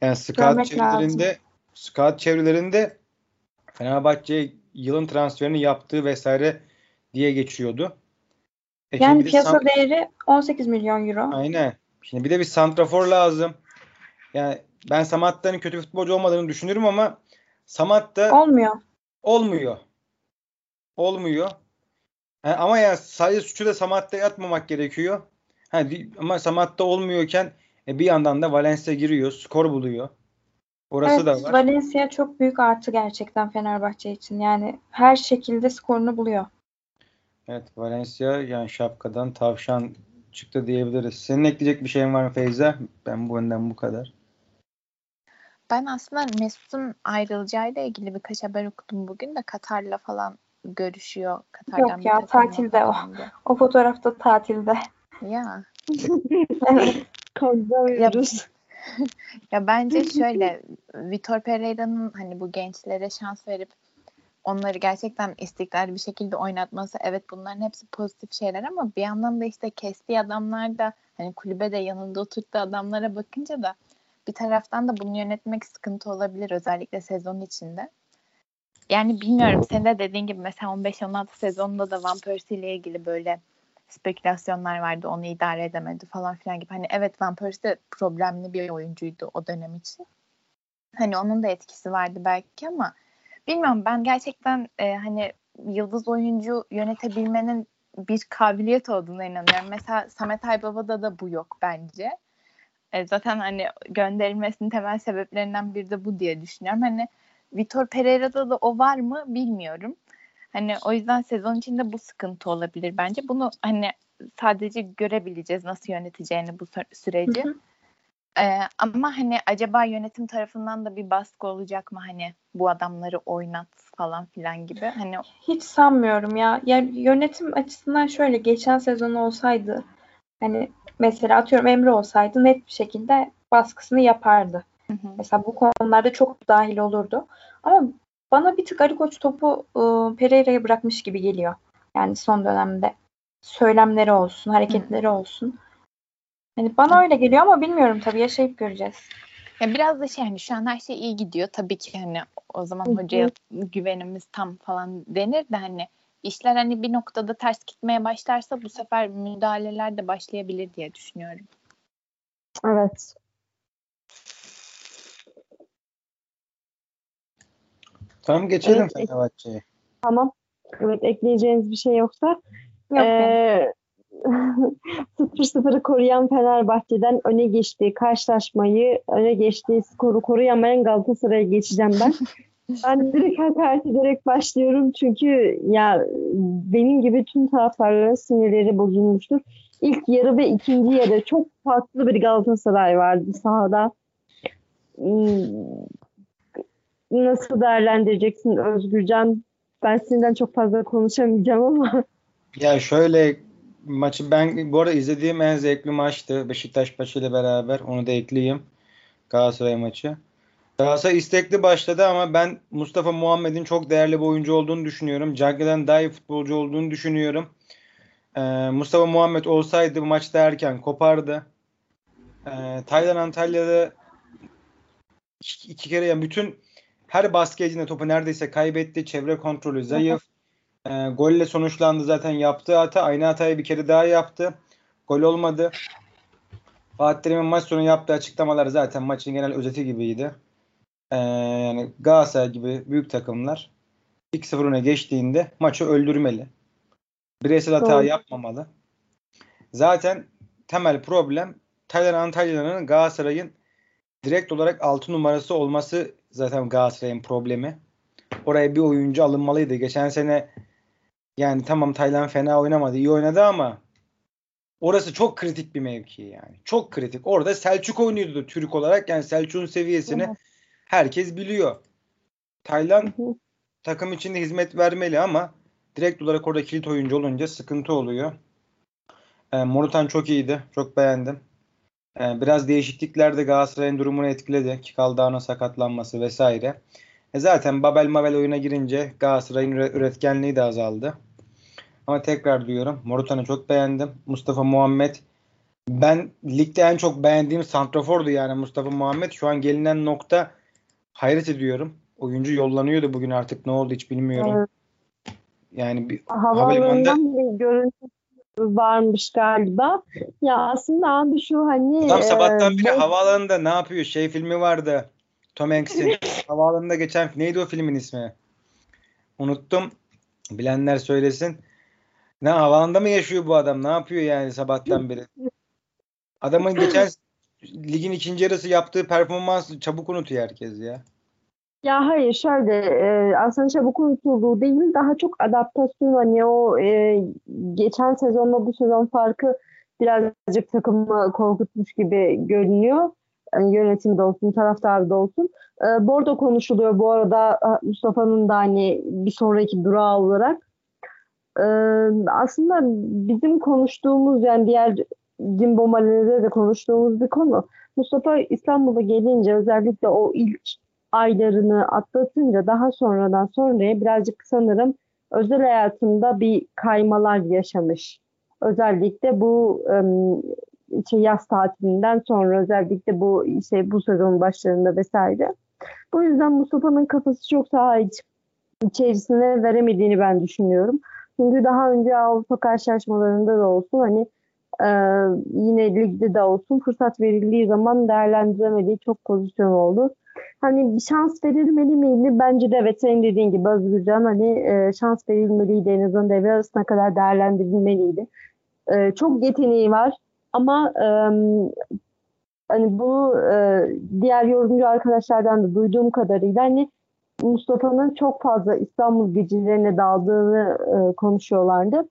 Yani scout çevrelerinde scout çevrelerinde Fenerbahçe yılın transferini yaptığı vesaire diye geçiyordu. E yani piyasa sant- değeri 18 milyon euro. Aynen. Şimdi bir de bir santrafor lazım. Yani ben Samatta'nın kötü futbolcu olmadığını düşünürüm ama Samatta olmuyor. Olmuyor. Olmuyor. Ha, ama ya sadece suçu da Samatta'ya atmamak gerekiyor. Ha, ama Samatta olmuyorken e, bir yandan da Valencia giriyor, skor buluyor. Orası evet, da var. Valencia çok büyük artı gerçekten Fenerbahçe için. Yani her şekilde skorunu buluyor. Evet Valencia yani şapkadan tavşan çıktı diyebiliriz. Senin ekleyecek bir şeyin var mı Feyza? Ben bu önden bu kadar. Ben aslında Mesut'un ayrılacağıyla ilgili birkaç haber okudum bugün de Katar'la falan görüşüyor. Katar'dan Yok ya tatilde o. O fotoğrafta tatilde. Ya. evet. Konuşamıyoruz. ya bence şöyle Vitor Pereira'nın hani bu gençlere şans verip onları gerçekten istikrarlı bir şekilde oynatması evet bunların hepsi pozitif şeyler ama bir yandan da işte kestiği adamlar da hani kulübe de yanında oturttuğu adamlara bakınca da bir taraftan da bunu yönetmek sıkıntı olabilir özellikle sezon içinde. Yani bilmiyorum sen de dediğin gibi mesela 15-16 sezonunda da Van Persie ile ilgili böyle spekülasyonlar vardı onu idare edemedi falan filan gibi. Hani evet Van Persie de problemli bir oyuncuydu o dönem için. Hani onun da etkisi vardı belki ama bilmiyorum ben gerçekten e, hani yıldız oyuncu yönetebilmenin bir kabiliyet olduğuna inanıyorum. Mesela Samet Aybaba'da da bu yok bence. E, zaten hani gönderilmesinin temel sebeplerinden biri de bu diye düşünüyorum. Hani Vitor Pereira'da da o var mı bilmiyorum. Hani o yüzden sezon içinde bu sıkıntı olabilir bence. Bunu hani sadece görebileceğiz nasıl yöneteceğini bu süreci. Hı hı. Ee, ama hani acaba yönetim tarafından da bir baskı olacak mı hani bu adamları oynat falan filan gibi hani hiç sanmıyorum ya. Yani yönetim açısından şöyle geçen sezon olsaydı hani mesela atıyorum Emre olsaydı net bir şekilde baskısını yapardı. Hı hı. Mesela bu konularda çok dahil olurdu. Ama bana bir tık Ali Koç topu ıı, Pereira'ya bırakmış gibi geliyor. Yani son dönemde söylemleri olsun, hareketleri hı. olsun. Yani bana öyle geliyor ama bilmiyorum tabii yaşayıp göreceğiz. Ya biraz da şey hani şu an her şey iyi gidiyor. Tabii ki hani o zaman hocaya güvenimiz tam falan denir de hani işler hani bir noktada ters gitmeye başlarsa bu sefer müdahaleler de başlayabilir diye düşünüyorum. Evet. Tamam geçelim evet, Fenerbahçe'ye. Tamam. Evet ekleyeceğiniz bir şey yoksa. Yok. Ee, 0-0'ı koruyan Fenerbahçe'den öne geçtiği karşılaşmayı, öne geçtiği skoru koruyamayan Galatasaray'a geçeceğim ben. ben direkt hakaret ederek başlıyorum çünkü ya benim gibi tüm taraftarların sinirleri bozulmuştur. İlk yarı ve ikinci yarı çok farklı bir Galatasaray vardı sahada. Hmm, nasıl değerlendireceksin Özgürcan? Ben senden çok fazla konuşamayacağım ama. Ya şöyle maçı ben bu arada izlediğim en zevkli maçtı. Beşiktaş maçıyla beraber. Onu da ekleyeyim. Galatasaray maçı. Galatasaray istekli başladı ama ben Mustafa Muhammed'in çok değerli bir oyuncu olduğunu düşünüyorum. Cagney'den daha iyi futbolcu olduğunu düşünüyorum. Ee, Mustafa Muhammed olsaydı bu maçta erken kopardı. Ee, Taylan Antalya'da iki, iki kere yani bütün her baskı topu neredeyse kaybetti. Çevre kontrolü zayıf. E, golle sonuçlandı zaten yaptığı hata. Aynı hatayı bir kere daha yaptı. Gol olmadı. Fatih Terim'in maç sonu yaptığı açıklamalar zaten maçın genel özeti gibiydi. E, yani Galatasaray gibi büyük takımlar 2-0 öne geçtiğinde maçı öldürmeli. Bireysel hata Doğru. yapmamalı. Zaten temel problem Taylan Antalya'nın Galatasaray'ın direkt olarak 6 numarası olması zaten Galatasaray'ın problemi. Oraya bir oyuncu alınmalıydı. Geçen sene yani tamam Taylan fena oynamadı, iyi oynadı ama orası çok kritik bir mevki yani. Çok kritik. Orada Selçuk oynuyordu Türk olarak. Yani Selçuk'un seviyesini evet. Herkes biliyor. Taylan takım içinde hizmet vermeli ama direkt olarak orada kilit oyuncu olunca sıkıntı oluyor. E, Morutan çok iyiydi. Çok beğendim. E, biraz değişiklikler de Galatasaray'ın durumunu etkiledi. Kikaldağ'ın sakatlanması vesaire. E, zaten Babel Mabel oyuna girince Galatasaray'ın üretkenliği de azaldı. Ama tekrar diyorum Morutan'ı çok beğendim. Mustafa Muhammed ben ligde en çok beğendiğim santrafordu yani Mustafa Muhammed. Şu an gelinen nokta hayret ediyorum. Oyuncu yollanıyordu bugün artık ne oldu hiç bilmiyorum. Evet. Yani bir havalimanında bir görüntü varmış galiba. Ya aslında abi şu hani Adam sabahtan e, beri bu- havaalanında ne yapıyor? Şey filmi vardı. Tom Hanks'in havaalanında geçen neydi o filmin ismi? Unuttum. Bilenler söylesin. Ne havaalanında mı yaşıyor bu adam? Ne yapıyor yani sabahtan beri? Adamın geçen ligin ikinci yarısı yaptığı performansı çabuk unutuyor herkes ya. Ya hayır şöyle e, aslında çabuk unutulduğu değil daha çok adaptasyon hani o e, geçen sezonla bu sezon farkı birazcık takımı korkutmuş gibi görünüyor. Yani yönetimi de olsun taraftarı da olsun. E, Bordo konuşuluyor bu arada Mustafa'nın da hani bir sonraki durağı olarak. E, aslında bizim konuştuğumuz yani diğer Jimbo Male'de de konuştuğumuz bir konu. Mustafa İstanbul'a gelince özellikle o ilk aylarını atlatınca daha sonradan sonraya birazcık sanırım özel hayatında bir kaymalar yaşamış. Özellikle bu şey yaz tatilinden sonra özellikle bu şey bu sezon başlarında vesaire. Bu yüzden Mustafa'nın kafası çok saha iç- içerisine veremediğini ben düşünüyorum. Çünkü daha önce Avrupa karşılaşmalarında da olsun hani e, yine ligde de olsun fırsat verildiği zaman değerlendiremediği çok pozisyon oldu. Hani bir şans verilmeli miydi? Bence de evet senin dediğin gibi Özgürcan hani e, şans verilmeliydi en azından devre arasına kadar değerlendirilmeliydi. E, çok yeteneği var ama e, hani bunu e, diğer yorumcu arkadaşlardan da duyduğum kadarıyla hani Mustafa'nın çok fazla İstanbul gecelerine daldığını e, konuşuyorlardı.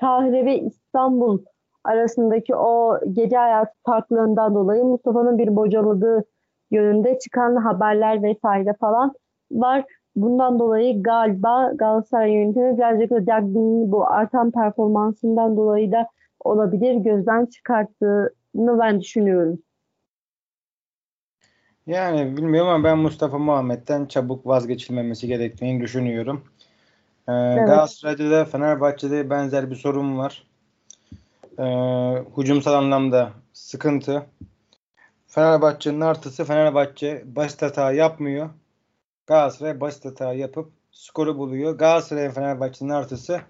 Kahire ve İstanbul arasındaki o gece hayatı farklılığından dolayı Mustafa'nın bir bocaladığı yönünde çıkan haberler vesaire falan var. Bundan dolayı galiba Galatasaray yönetimi birazcık da Dagby'nin bu artan performansından dolayı da olabilir gözden çıkarttığını ben düşünüyorum. Yani bilmiyorum ama ben Mustafa Muhammed'den çabuk vazgeçilmemesi gerektiğini düşünüyorum. Ee, Galatasaray'da da Fenerbahçe'de benzer bir sorun var. Ee, hücumsal anlamda sıkıntı. Fenerbahçe'nin artısı Fenerbahçe basit hata yapmıyor. Galatasaray basit hata yapıp skoru buluyor. Galatasaray'ın Fenerbahçe'nin artısı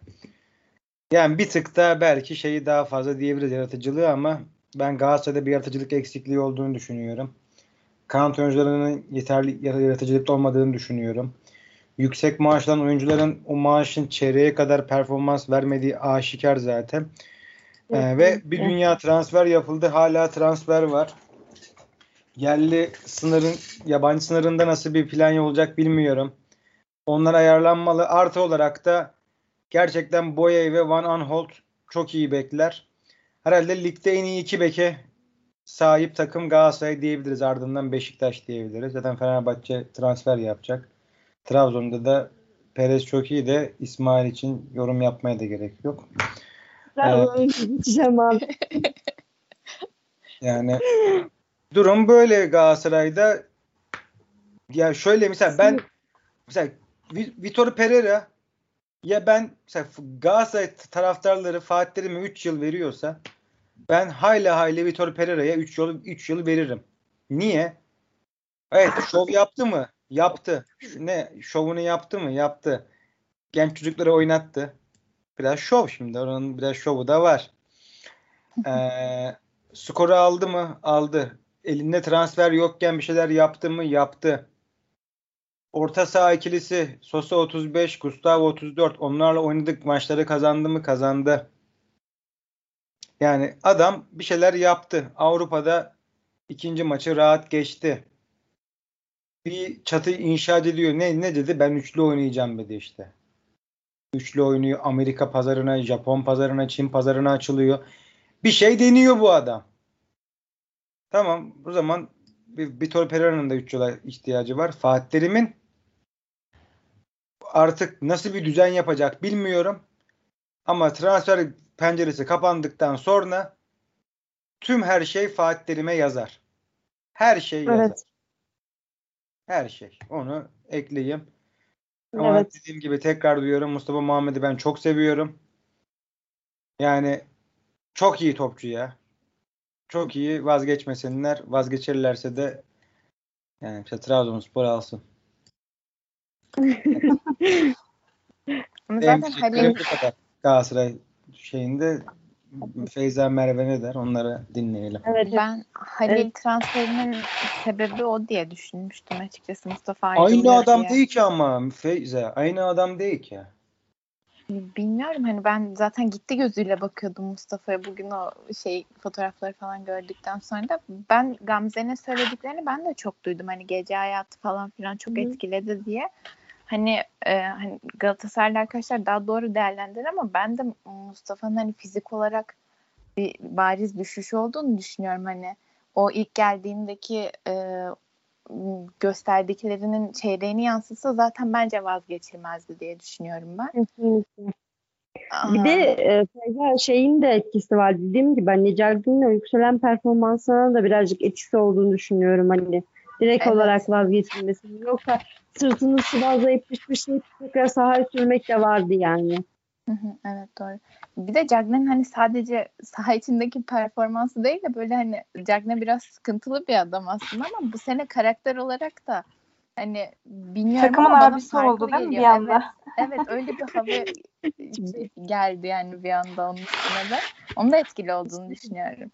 yani bir tık da belki şeyi daha fazla diyebiliriz yaratıcılığı ama ben Galatasaray'da bir yaratıcılık eksikliği olduğunu düşünüyorum. Kanat oyuncularının yeterli yaratıcılıkta olmadığını düşünüyorum. Yüksek maaşlanan oyuncuların o maaşın çeyreğe kadar performans vermediği aşikar zaten. Ee, ve bir dünya transfer yapıldı. Hala transfer var. Yerli sınırın, yabancı sınırında nasıl bir plan olacak bilmiyorum. Onlar ayarlanmalı. Artı olarak da gerçekten Boye ve Van Aanholt çok iyi bekler. Herhalde ligde en iyi iki beke sahip takım Galatasaray diyebiliriz. Ardından Beşiktaş diyebiliriz. Zaten Fenerbahçe transfer yapacak. Trabzon'da da Perez çok iyi de İsmail için yorum yapmaya da gerek yok. Ben geçeceğim abi. Yani durum böyle Galatasaray'da. Ya şöyle mesela ben mesela Vitor Pereira ya ben mesela Galatasaray taraftarları Fatih Terim'e 3 yıl veriyorsa ben hayli hayli Vitor Pereira'ya 3 yıl 3 yıl veririm. Niye? Evet şov yaptı mı? Yaptı. Ne? Şovunu yaptı mı? Yaptı. Genç çocukları oynattı. Biraz şov şimdi. Onun biraz şovu da var. Ee, skoru aldı mı? Aldı. Elinde transfer yokken bir şeyler yaptı mı? Yaptı. Orta saha ikilisi Sosa 35, Gustavo 34. Onlarla oynadık. Maçları kazandı mı? Kazandı. Yani adam bir şeyler yaptı. Avrupa'da ikinci maçı rahat geçti. Bir çatı inşa ediliyor. Ne ne dedi? Ben üçlü oynayacağım dedi işte. Üçlü oynuyor. Amerika pazarına, Japon pazarına, Çin pazarına açılıyor. Bir şey deniyor bu adam. Tamam. O zaman Vitor Pereira'nın da 3 yıla ihtiyacı var. Fatih Terim'in artık nasıl bir düzen yapacak bilmiyorum. Ama transfer penceresi kapandıktan sonra tüm her şey Fatih Terim'e yazar. Her şey yazar. Her şey. Onu ekleyeyim. Ama Evet. dediğim gibi tekrar duyuyorum Mustafa Muhammed'i ben çok seviyorum. Yani çok iyi topçu ya. Çok iyi vazgeçmesinler. Vazgeçirlerse de yani işte Trabzonspor alsın. Zaten Halil. Galatasaray şeyinde Feyza Merve ne der onları dinleyelim. Evet. Ben Halil evet. transferinin sebebi o diye düşünmüştüm açıkçası Mustafa Aynı adam diye. değil ki ama Feyza. Aynı adam değil ki. Bilmiyorum hani ben zaten gitti gözüyle bakıyordum Mustafa'ya bugün o şey fotoğrafları falan gördükten sonra da ben Gamze'nin söylediklerini ben de çok duydum hani gece hayatı falan filan çok Hı. etkiledi diye. Hani, e, hani Galatasaraylı arkadaşlar daha doğru değerlendirir ama ben de Mustafa'nın hani fizik olarak bir bariz düşüş olduğunu düşünüyorum hani o ilk geldiğindeki e, gösterdiklerinin çeyreğini yansıtsa zaten bence vazgeçilmezdi diye düşünüyorum ben. Kesinlikle. Bir de e, şeyin de etkisi var dediğim gibi hani Cagney'in yükselen performansına da birazcık etkisi olduğunu düşünüyorum hani direkt evet. olarak vazgeçilmesi. Yoksa sırtını sıvazlayıp pişmişleyip tekrar sahaya sürmek de vardı yani. evet doğru. Bir de Cagney'in hani sadece saha içindeki performansı değil de böyle hani Cagney biraz sıkıntılı bir adam aslında ama bu sene karakter olarak da hani bilmiyorum Takımın ama abisi oldu değil mi bir anda? Evet, evet öyle bir hava geldi yani bir anda onun üstüne de. Onun da etkili olduğunu düşünüyorum.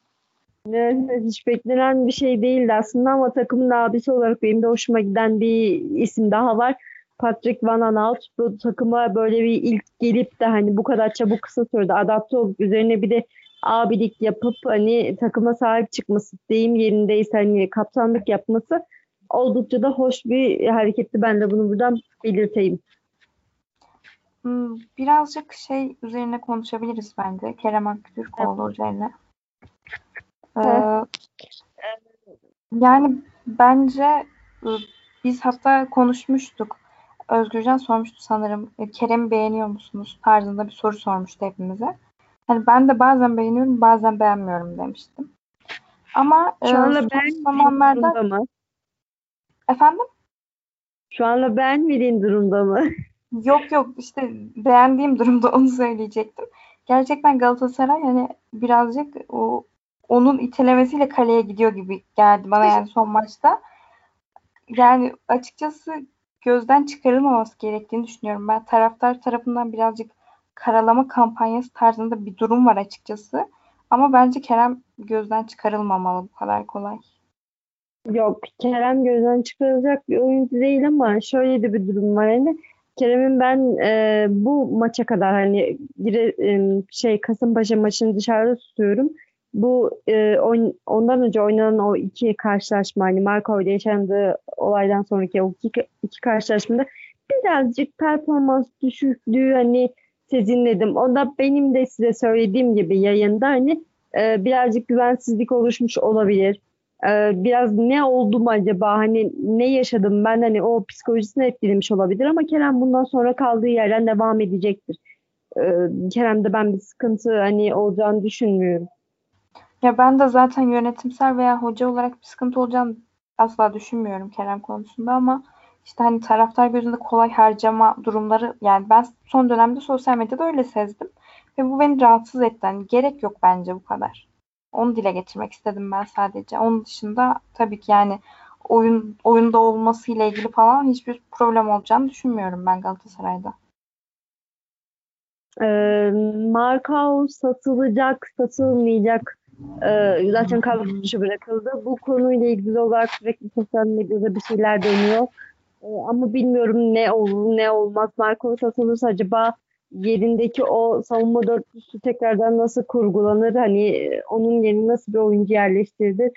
Evet, hiç beklenen bir şey değildi aslında ama takımın abisi olarak benim de hoşuma giden bir isim daha var. Patrick Van Aanholt bu takıma böyle bir ilk gelip de hani bu kadar çabuk kısa sürede adapte olup üzerine bir de abilik yapıp hani takıma sahip çıkması deyim yerindeyse hani kaptanlık yapması oldukça da hoş bir hareketti. Ben de bunu buradan belirteyim. Hmm, birazcık şey üzerine konuşabiliriz bence. Kerem Aktürkoğlu evet. üzerine. Ee, yani bence biz hatta konuşmuştuk. Özgürcan sormuştu sanırım. E, Kerem'i beğeniyor musunuz? Tarzında bir soru sormuştu hepimize. Hani ben de bazen beğeniyorum, bazen beğenmiyorum demiştim. Ama Şu anda e, ben zamanlarda mı? Efendim? Şu anda ben durumda mı? Yok yok işte beğendiğim durumda onu söyleyecektim. Gerçekten Galatasaray hani birazcık o onun itelemesiyle kaleye gidiyor gibi geldi bana yani son maçta. Yani açıkçası gözden çıkarılmaması gerektiğini düşünüyorum. Ben taraftar tarafından birazcık karalama kampanyası tarzında bir durum var açıkçası. Ama bence Kerem gözden çıkarılmamalı bu kadar kolay. Yok Kerem gözden çıkarılacak bir oyuncu değil ama şöyle de bir durum var. Yani Kerem'in ben e, bu maça kadar hani e, şey Kasımpaşa maçını dışarıda tutuyorum bu e, on, ondan önce oynanan o iki karşılaşma hani Marco ile yaşandığı olaydan sonraki o iki, iki karşılaşmada birazcık performans düşüklüğü hani sezinledim. O da benim de size söylediğim gibi yayında hani e, birazcık güvensizlik oluşmuş olabilir. E, biraz ne oldu mu acaba hani ne yaşadım ben hani o psikolojisini etkilemiş olabilir ama Kerem bundan sonra kaldığı yerden devam edecektir. E, Kerem'de ben bir sıkıntı hani olacağını düşünmüyorum. Ya ben de zaten yönetimsel veya hoca olarak bir sıkıntı olacağını asla düşünmüyorum Kerem konusunda ama işte hani taraftar gözünde kolay harcama durumları yani ben son dönemde sosyal medyada öyle sezdim ve bu beni rahatsız etti. Yani gerek yok bence bu kadar. Onu dile getirmek istedim ben sadece. Onun dışında tabii ki yani oyun oyunda olması ile ilgili falan hiçbir problem olacağını düşünmüyorum ben Galatasaray'da. Ee, Markao satılacak, satılmayacak ee, zaten kadro dışı bırakıldı. Bu konuyla ilgili olarak sürekli sosyal medyada bir şeyler dönüyor. Ee, ama bilmiyorum ne olur ne olmaz. Marco satılırsa acaba yerindeki o savunma dörtlüsü tekrardan nasıl kurgulanır? Hani onun yerine nasıl bir oyuncu yerleştirilir?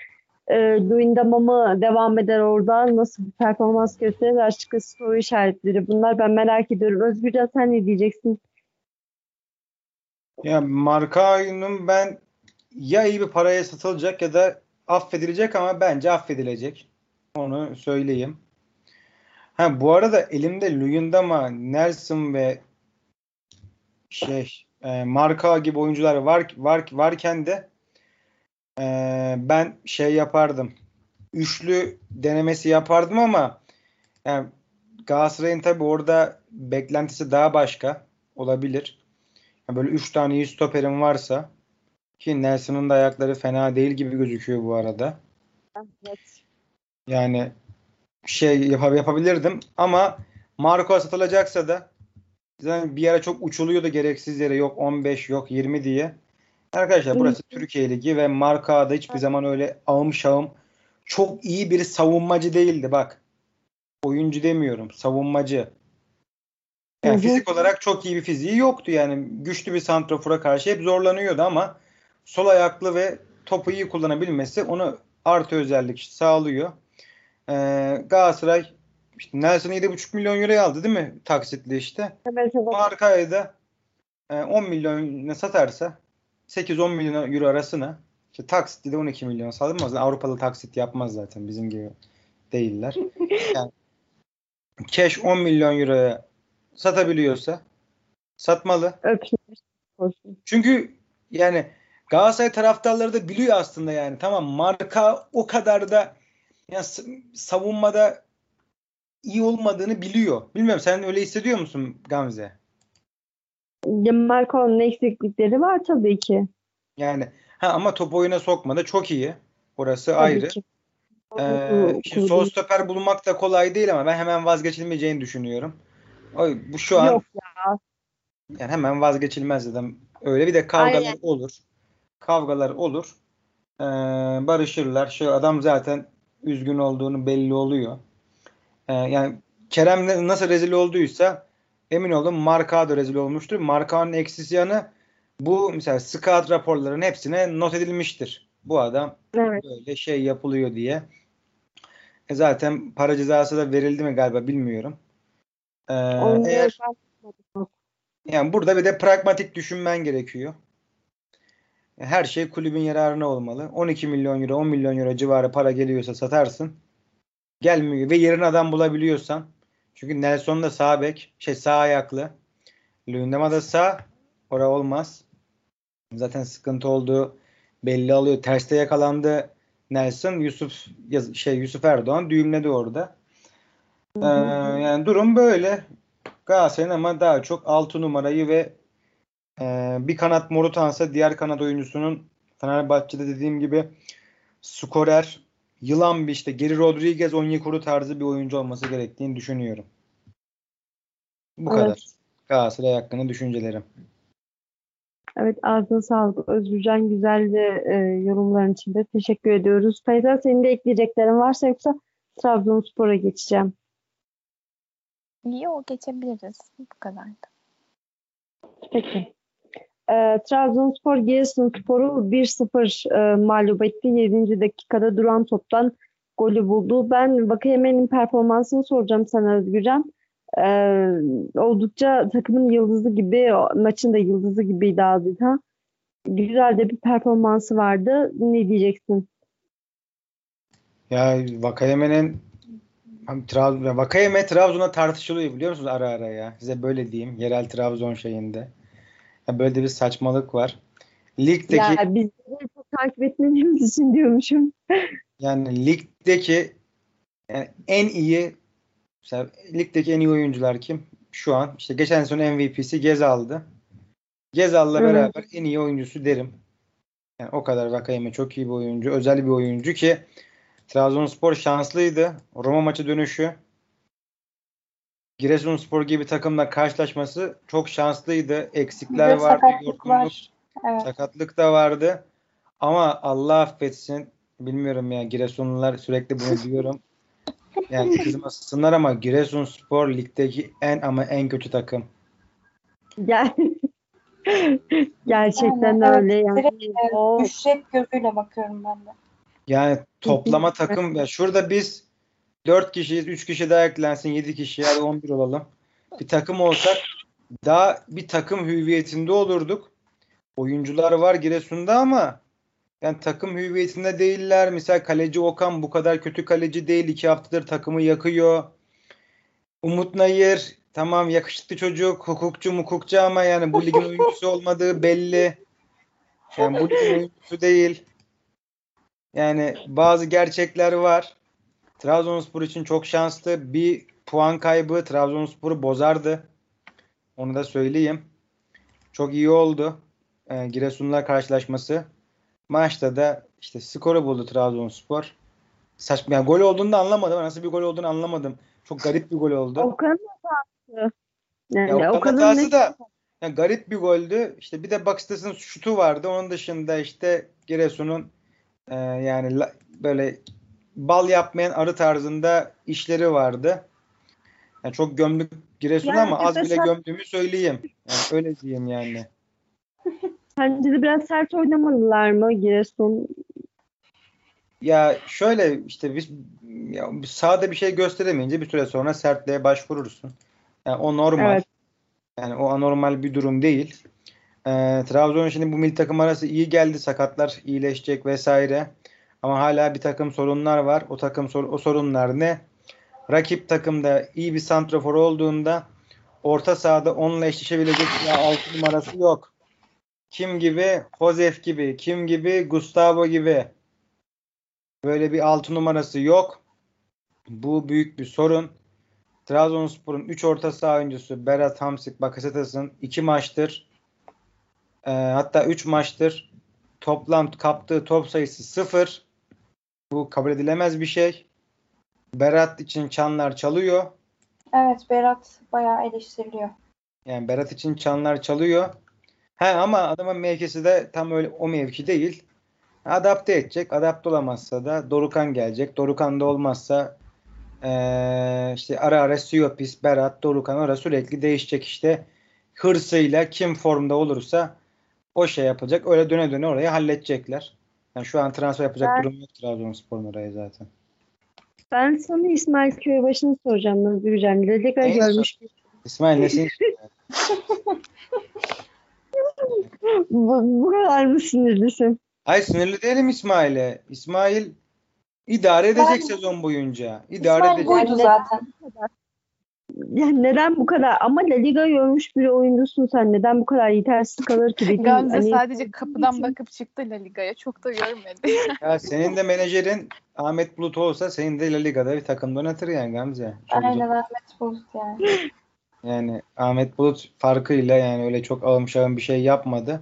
E, Duindama mı devam eder orada? Nasıl bir performans gösterir? Açıkçası soru işaretleri. Bunlar ben merak ediyorum. Özgürcan sen ne diyeceksin? Ya Markao'nun ben ya iyi bir paraya satılacak ya da affedilecek ama bence affedilecek. Onu söyleyeyim. Ha bu arada elimde Luyendama, Nelson ve şey e, Marka gibi oyuncular var, var varken de e, ben şey yapardım. Üçlü denemesi yapardım ama yani Galatasaray'ın tabi orada beklentisi daha başka olabilir. Yani böyle üç tane iyi stoperin varsa ki Nelson'ın da ayakları fena değil gibi gözüküyor bu arada. Evet. Yani şey yap yapabilirdim ama Marco satılacaksa da zaten bir ara çok uçuluyordu gereksiz yere yok 15 yok 20 diye. Arkadaşlar burası Türkiye Ligi ve marka da hiçbir zaman öyle ağım şağım çok iyi bir savunmacı değildi bak. Oyuncu demiyorum savunmacı. Yani fizik olarak çok iyi bir fiziği yoktu yani. Güçlü bir santrofora karşı hep zorlanıyordu ama sol ayaklı ve topu iyi kullanabilmesi onu artı özellik sağlıyor. Ee, Galatasaray işte Nelson'ı 7,5 milyon euroya aldı değil mi? Taksitli işte. Evet, evet. Marka'yı da e, 10 milyona satarsa 8-10 milyon euro arasına işte taksitli de 12 milyon salınmaz. Avrupalı taksit yapmaz zaten bizim gibi değiller. Yani cash 10 milyon euroya satabiliyorsa satmalı. Çünkü yani Galatasaray taraftarları da biliyor aslında yani tamam marka o kadar da yani savunmada iyi olmadığını biliyor. Bilmiyorum sen öyle hissediyor musun Gamze? Ya Marco'nun eksiklikleri var tabii ki. Yani ha ama top oyuna sokmada çok iyi. Orası Tabii ayrı. ki. Ee, şimdi sol stoper bulmak da kolay değil ama ben hemen vazgeçilmeyeceğini düşünüyorum. O, bu şu an Yok yani hemen vazgeçilmez dedim. Öyle bir de kavgalar Aynen. olur. Kavgalar olur. Ee, barışırlar. Şu adam zaten üzgün olduğunu belli oluyor. Ee, yani Kerem nasıl rezil olduysa emin olun Marka da rezil olmuştur. Marka'nın eksisi yanı bu mesela scout raporlarının hepsine not edilmiştir. Bu adam Evet. böyle şey yapılıyor diye. E zaten para cezası da verildi mi galiba bilmiyorum. Ee, eğer yani burada bir de pragmatik düşünmen gerekiyor. Her şey kulübün yararına olmalı. 12 milyon euro, 10 milyon euro civarı para geliyorsa satarsın. Gelmiyor ve yerine adam bulabiliyorsan. Çünkü Nelson da sağ bek, şey sağ ayaklı. Lundema da sağ. Ora olmaz. Zaten sıkıntı olduğu belli oluyor. Terste yakalandı Nelson. Yusuf şey Yusuf Erdoğan düğümledi orada. Ee, yani durum böyle. Galatasaray'ın ama daha çok 6 numarayı ve e, bir kanat Morutansa diğer kanat oyuncusunun Fenerbahçe'de dediğim gibi skorer, yılan bir işte Geri Rodriguez, Onyekuru tarzı bir oyuncu olması gerektiğini düşünüyorum. Bu Evet. kadar. Galatasaray hakkında düşüncelerim. Evet ağzına sağlık Özgürcan güzel de e, yorumların için de teşekkür ediyoruz. Faysal senin de ekleyeceklerin varsa yoksa Trabzonspor'a geçeceğim. İyi o geçebiliriz. Bu kadar da. Peki. E, Trabzonspor Giresunspor'u 1-0 e, mağlup etti. 7. dakikada duran toptan golü buldu. Ben Vakayeme'nin performansını soracağım sana Özgürcan. E, oldukça takımın yıldızı gibi, maçın da yıldızı gibiydi adeta. Güzel de bir performansı vardı. Ne diyeceksin? Ya Vakayeme'nin Trabzon, Vakayeme Trabzon'a tartışılıyor biliyor musunuz ara ara ya. Size böyle diyeyim. Yerel Trabzon şeyinde. Ya böyle de bir saçmalık var. Ligdeki Ya biz de çok takip etmediğimiz için diyormuşum. yani ligdeki yani en iyi mesela ligdeki en iyi oyuncular kim? Şu an işte geçen sene MVP'si Gezal'dı. Gezal'la Evet. beraber en iyi oyuncusu derim. Yani o kadar Vakayeme çok iyi bir oyuncu. Özel bir oyuncu ki Trabzonspor şanslıydı. Roma maçı dönüşü Giresunspor gibi takımla karşılaşması çok şanslıydı. Eksikler Bir vardı, sakatlık yorgunluk, var. Evet. sakatlık da vardı. Ama Allah affetsin. Bilmiyorum ya Giresunlular sürekli bunu diyorum. Yani kızmasınlar ama Giresunspor ligdeki en ama en kötü takım. Gel. Gerçekten Yani öyle yani. direkt, O gözüyle bakıyorum ben de. Yani toplama takım ya şurada biz 4 kişiyiz. 3 kişi daha eklensin. 7 kişi hadi 11 olalım. Bir takım olsak daha bir takım hüviyetinde olurduk. Oyuncular var Giresun'da ama yani takım hüviyetinde değiller. Mesela kaleci Okan bu kadar kötü kaleci değil. 2 haftadır takımı yakıyor. Umut Nayır tamam yakışıklı çocuk. Hukukçu mukukçu ama yani bu ligin oyuncusu olmadığı belli. Yani bu ligin oyuncusu değil. Yani bazı gerçekler var. Trabzonspor için çok şanslı. Bir puan kaybı Trabzonspor'u bozardı. Onu da söyleyeyim. Çok iyi oldu. Ee, Giresun'la karşılaşması. Maçta da işte skoru buldu Trabzonspor. Saçma. Yani gol olduğunu da anlamadım. Nasıl bir gol olduğunu anlamadım. Çok garip bir gol oldu. Okan'ın hatası. Yani Ya o Okan hatası da ya garip bir goldü. İşte bir de Bakstas'ın şutu vardı. Onun dışında işte Giresun'un e, yani la- böyle bal yapmayan arı tarzında işleri vardı. Yani çok gömdük Giresun'u Yani ama az bile mesela- gömdüğümü söyleyeyim. Yani öyle diyeyim yani. Bence de biraz sert oynamadılar mı Giresun? Ya şöyle işte biz ya sahada bir şey gösteremeyince bir süre sonra sertliğe başvurursun. Yani o normal. Evet. Yani o anormal bir durum değil. Ee, Trabzon şimdi bu milli takım arası iyi geldi. Sakatlar iyileşecek vesaire. Ama hala bir takım sorunlar var. O takım o sorunlar ne? Rakip takımda iyi bir santrafor olduğunda orta sahada onunla eşleşebilecek bir altı numarası yok. Kim gibi? Josef gibi. Kim gibi? Gustavo gibi. Böyle bir altı numarası yok. Bu büyük bir sorun. Trabzonspor'un 3 orta saha oyuncusu Berat Hamsik Bakasetas'ın 2 maçtır e, hatta 3 maçtır toplam kaptığı top sayısı 0. Bu kabul edilemez bir şey. Berat için çanlar çalıyor. Evet Berat bayağı eleştiriliyor. Yani Berat için çanlar çalıyor. He ama adamın mevkisi de tam öyle o mevki değil. Adapte edecek. Adapte olamazsa da Dorukan gelecek. Dorukan da olmazsa eee, işte ara ara Siopis, Berat, Dorukan ara sürekli değişecek işte. Hırsıyla kim formda olursa o şey yapacak. Öyle döne döne orayı halledecekler. Yani şu an transfer yapacak Ben- durum yok Trabzonspor'un oraya zaten. Ben sana İsmail Köybaşı'nı soracağım Özgürcan. Liga Neyi görmüş. İsmail nesin? Bu, bu kadar mı sinirlisin? Ay sinirli değilim İsmail'e. İsmail idare edecek Ben- sezon boyunca. İdare İsmail edecek. buydu zaten. Yani neden bu kadar? Ama La Liga görmüş bir oyuncusun sen. Neden bu kadar yetersiz kalır ki? Bütün, Gamze hani- sadece kapıdan bakıp çıktı La Liga'ya. Çok da görmedi. Ya senin de menajerin Ahmet Bulut olsa senin de La Liga'da bir takımda oynatır yani Gamze. Çok Aynen. Ahmet Bulut yani. Yani Ahmet Bulut farkıyla yani öyle çok ağım şağım bir şey yapmadı.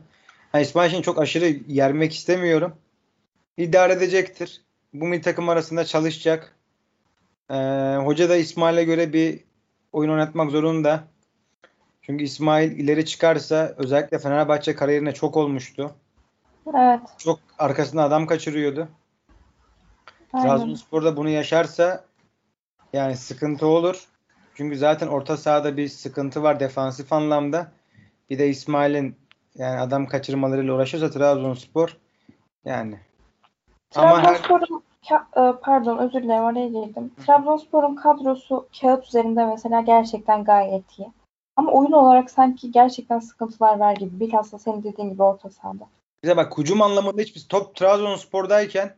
Ha, İsmail şimdi çok aşırı yermek istemiyorum. İdare edecektir. Bu milli takım arasında çalışacak. Ee, hoca da İsmail'e göre bir oyun oynatmak zorunda. Çünkü İsmail ileri çıkarsa özellikle Fenerbahçe kariyerine çok olmuştu. Evet. Çok arkasında adam kaçırıyordu. Aynen. Trabzonspor da bunu yaşarsa yani sıkıntı olur. Çünkü zaten orta sahada bir sıkıntı var defansif anlamda. Bir de İsmail'in yani adam kaçırmalarıyla uğraşırsa Trabzonspor yani Trabzonspor'un ka- e, pardon özür dilerim oraya girdim. Trabzonspor'un kadrosu kağıt üzerinde mesela gerçekten gayet iyi. Ama oyun olarak sanki gerçekten sıkıntılar var gibi. Bilhassa senin dediğin gibi orta sahada. bize bak hücum anlamında hiçbir top Trabzonspor'dayken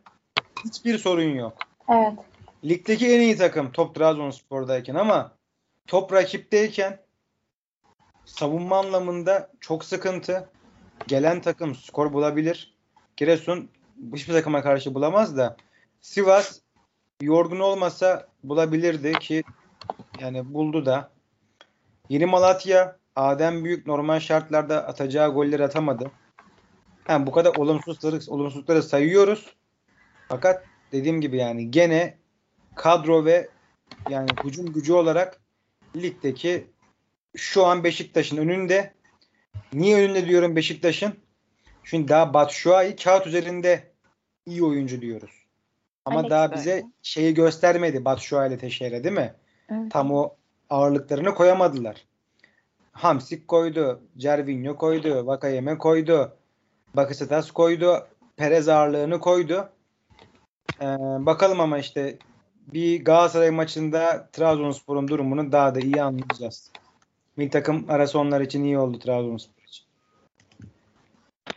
hiçbir sorun yok. Evet. Ligdeki en iyi takım top Trabzonspor'dayken ama top rakipteyken savunma anlamında çok sıkıntı. Gelen takım skor bulabilir. Giresun hiçbir takıma karşı bulamaz da Sivas yorgun olmasa bulabilirdi ki yani buldu da. Yeni Malatya Adem Büyük normal şartlarda atacağı golleri atamadı. Yani bu kadar olumsuzlukları, olumsuzlukları sayıyoruz. Fakat dediğim gibi yani gene kadro ve yani hücum gücü olarak ligdeki şu an Beşiktaş'ın önünde. Niye önünde diyorum Beşiktaş'ın? Çünkü daha Batshuayi kağıt üzerinde iyi oyuncu diyoruz. Ama Alex daha bize öyle. şeyi göstermedi Batshuayi Teşehir'e değil mi? Evet. Tam o ağırlıklarını koyamadılar. Hamsik koydu, Cervinho koydu, Vakayeme koydu, Bakasetas koydu, Perez ağırlığını koydu. Ee, bakalım ama işte bir Galatasaray maçında Trabzonspor'un durumunu daha da iyi anlayacağız. Milli takım arası onlar için iyi oldu Trabzonspor.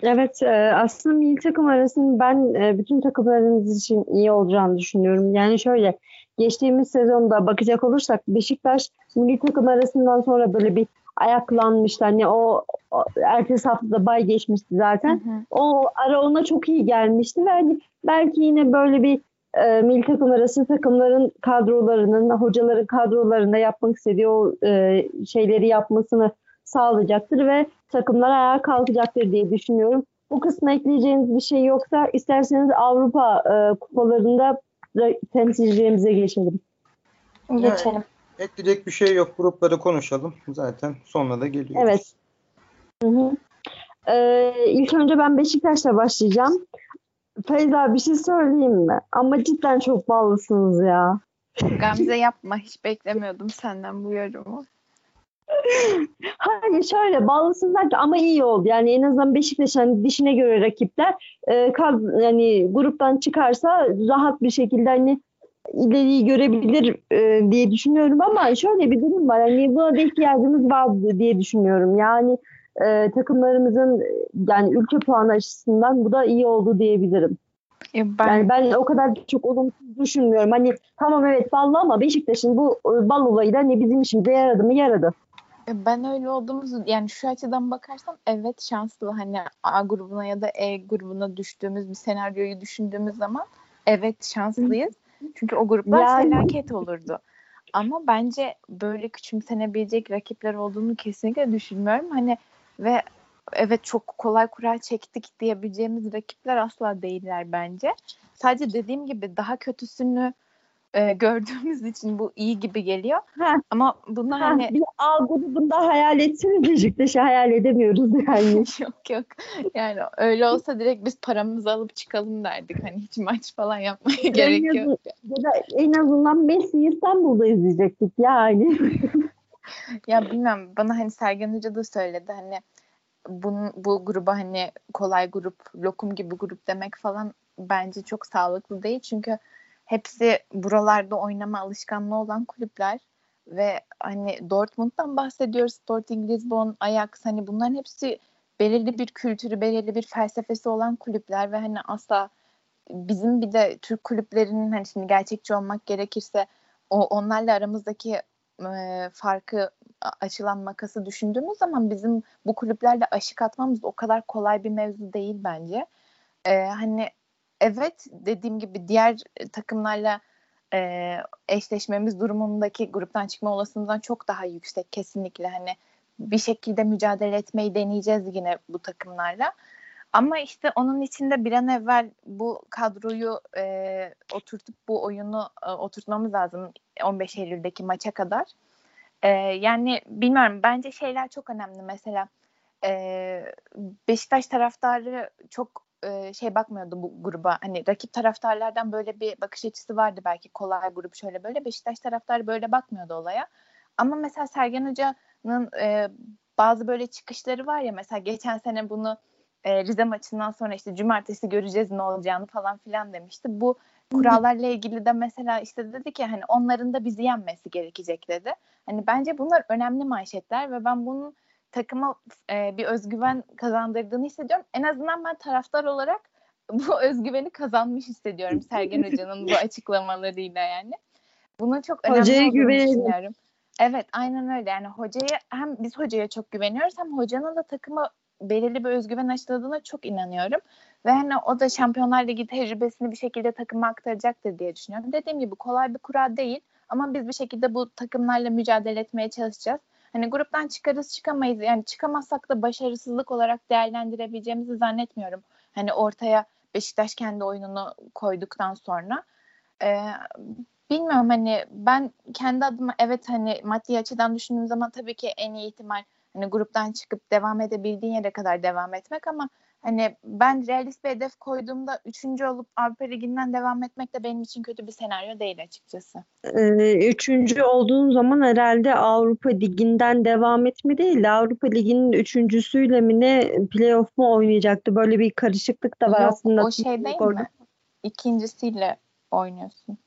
Evet, e, aslında milli takım arasının ben e, bütün takımlarımız için iyi olacağını düşünüyorum. Yani şöyle, geçtiğimiz sezonda bakacak olursak Beşiktaş milli takım arasından sonra böyle bir ayaklanmıştı. Hani o, o ertesi haftada bay geçmişti zaten. Hı hı. O ara ona çok iyi gelmişti ve hani belki yine böyle bir e, milli takım arası takımların kadrolarının, hocaların kadrolarında yapmak istediği o e, şeyleri yapmasını sağlayacaktır ve takımlar ayağa kalkacaktır diye düşünüyorum. Bu kısma ekleyeceğiniz bir şey yoksa isterseniz Avrupa e, kupalarında da temsilcilerimize geçelim. Geçelim. Ekleyecek bir şey yok. Grupları konuşalım. Zaten sonuna da geliyoruz. Evet. Hı hı. Ee, ilk önce ben Beşiktaş'la başlayacağım. Feyza bir şey söyleyeyim mi? Ama cidden çok ballısınız ya. Gamze yapma. Hiç beklemiyordum senden bu yorumu. Hayır şöyle ballısınlar ama iyi oldu. Yani en azından Beşiktaş'ın hani dişine göre rakipler e, kaz, yani gruptan çıkarsa rahat bir şekilde hani ileriyi görebilir e, diye düşünüyorum ama şöyle bir durum var. Hani buna da ihtiyacımız vardı diye düşünüyorum. Yani e, takımlarımızın yani ülke puanı açısından bu da iyi oldu diyebilirim. Ya ben... Yani ben o kadar çok olumsuz düşünmüyorum. Hani tamam evet ballı ama Beşiktaş'ın bu e, bal olayı da ne bizim işimize yaradı mı yaradı. Ben öyle olduğumuzu yani şu açıdan bakarsam evet şanslı hani A grubuna ya da E grubuna düştüğümüz bir senaryoyu düşündüğümüz zaman evet şanslıyız. Çünkü o gruplar yani... felaket olurdu. Ama bence böyle küçümsenebilecek rakipler olduğunu kesinlikle düşünmüyorum. Hani ve evet çok kolay kura çektik diyebileceğimiz rakipler asla değiller bence. Sadece dediğim gibi daha kötüsünü e, gördüğümüz için bu iyi gibi geliyor. Ha. Ama bunu ha, hani... Bir A grubunda hayal etseniz Beşiktaş'ı hayal edemiyoruz yani. yok yok. Yani öyle olsa direkt biz paramızı alıp çıkalım derdik. Hani hiç maç falan yapmaya gerek yok. Ya da en azından Messi'yi İstanbul'da izleyecektik yani. ya bilmem bana hani Sergen Hoca da söyledi hani bunun, bu gruba hani kolay grup, lokum gibi grup demek falan bence çok sağlıklı değil. Çünkü hepsi buralarda oynama alışkanlığı olan kulüpler ve hani Dortmund'dan bahsediyoruz. Sporting Lisbon, Ajax hani bunların hepsi belirli bir kültürü, belirli bir felsefesi olan kulüpler ve hani asla bizim bir de Türk kulüplerinin hani şimdi gerçekçi olmak gerekirse o onlarla aramızdaki e, farkı açılan makası düşündüğümüz zaman bizim bu kulüplerle aşık atmamız o kadar kolay bir mevzu değil bence. E, hani evet dediğim gibi diğer takımlarla e, eşleşmemiz durumundaki gruptan çıkma olasılığından çok daha yüksek kesinlikle. Hani bir şekilde mücadele etmeyi deneyeceğiz yine bu takımlarla. Ama işte onun içinde bir an evvel bu kadroyu e, oturtup bu oyunu e, oturtmamız lazım 15 Eylül'deki maça kadar. E, yani bilmiyorum bence şeyler çok önemli mesela e, Beşiktaş taraftarı çok e, şey bakmıyordu bu gruba. Hani rakip taraftarlardan böyle bir bakış açısı vardı belki kolay grup şöyle böyle. Beşiktaş taraftarı böyle bakmıyordu olaya. Ama mesela Sergen Hoca'nın e, bazı böyle çıkışları var ya mesela geçen sene bunu e, Rize maçından sonra işte cumartesi göreceğiz ne olacağını falan filan demişti. Bu kurallarla ilgili de mesela işte dedi ki hani onların da bizi yenmesi gerekecek dedi. Hani bence bunlar önemli manşetler ve ben bunun takıma e, bir özgüven kazandırdığını hissediyorum. En azından ben taraftar olarak bu özgüveni kazanmış hissediyorum Sergen Hoca'nın bu açıklamalarıyla yani. Bunun çok önemli Hocaya güvenelim. düşünüyorum. Evet aynen öyle yani hocaya hem biz hocaya çok güveniyoruz hem hocanın da takıma belirli bir özgüven aşıladığına çok inanıyorum. Ve hani o da Şampiyonlar Ligi tecrübesini bir şekilde takıma aktaracaktır diye düşünüyorum. Dediğim gibi kolay bir kura değil ama biz bir şekilde bu takımlarla mücadele etmeye çalışacağız. Hani gruptan çıkarız çıkamayız. Yani çıkamazsak da başarısızlık olarak değerlendirebileceğimizi zannetmiyorum. Hani ortaya Beşiktaş kendi oyununu koyduktan sonra. Ee, bilmiyorum hani ben kendi adıma evet hani maddi açıdan düşündüğüm zaman tabii ki en iyi ihtimal hani gruptan çıkıp devam edebildiğin yere kadar devam etmek ama hani ben realist bir hedef koyduğumda üçüncü olup Avrupa Ligi'nden devam etmek de benim için kötü bir senaryo değil açıkçası. Ee, üçüncü olduğun zaman herhalde Avrupa Ligi'nden devam etme değil de Avrupa Ligi'nin üçüncüsüyle mi ne playoff mu oynayacaktı? Böyle bir karışıklık da var Yok, aslında. o şey değil orada. mi? İkincisiyle oynuyorsun.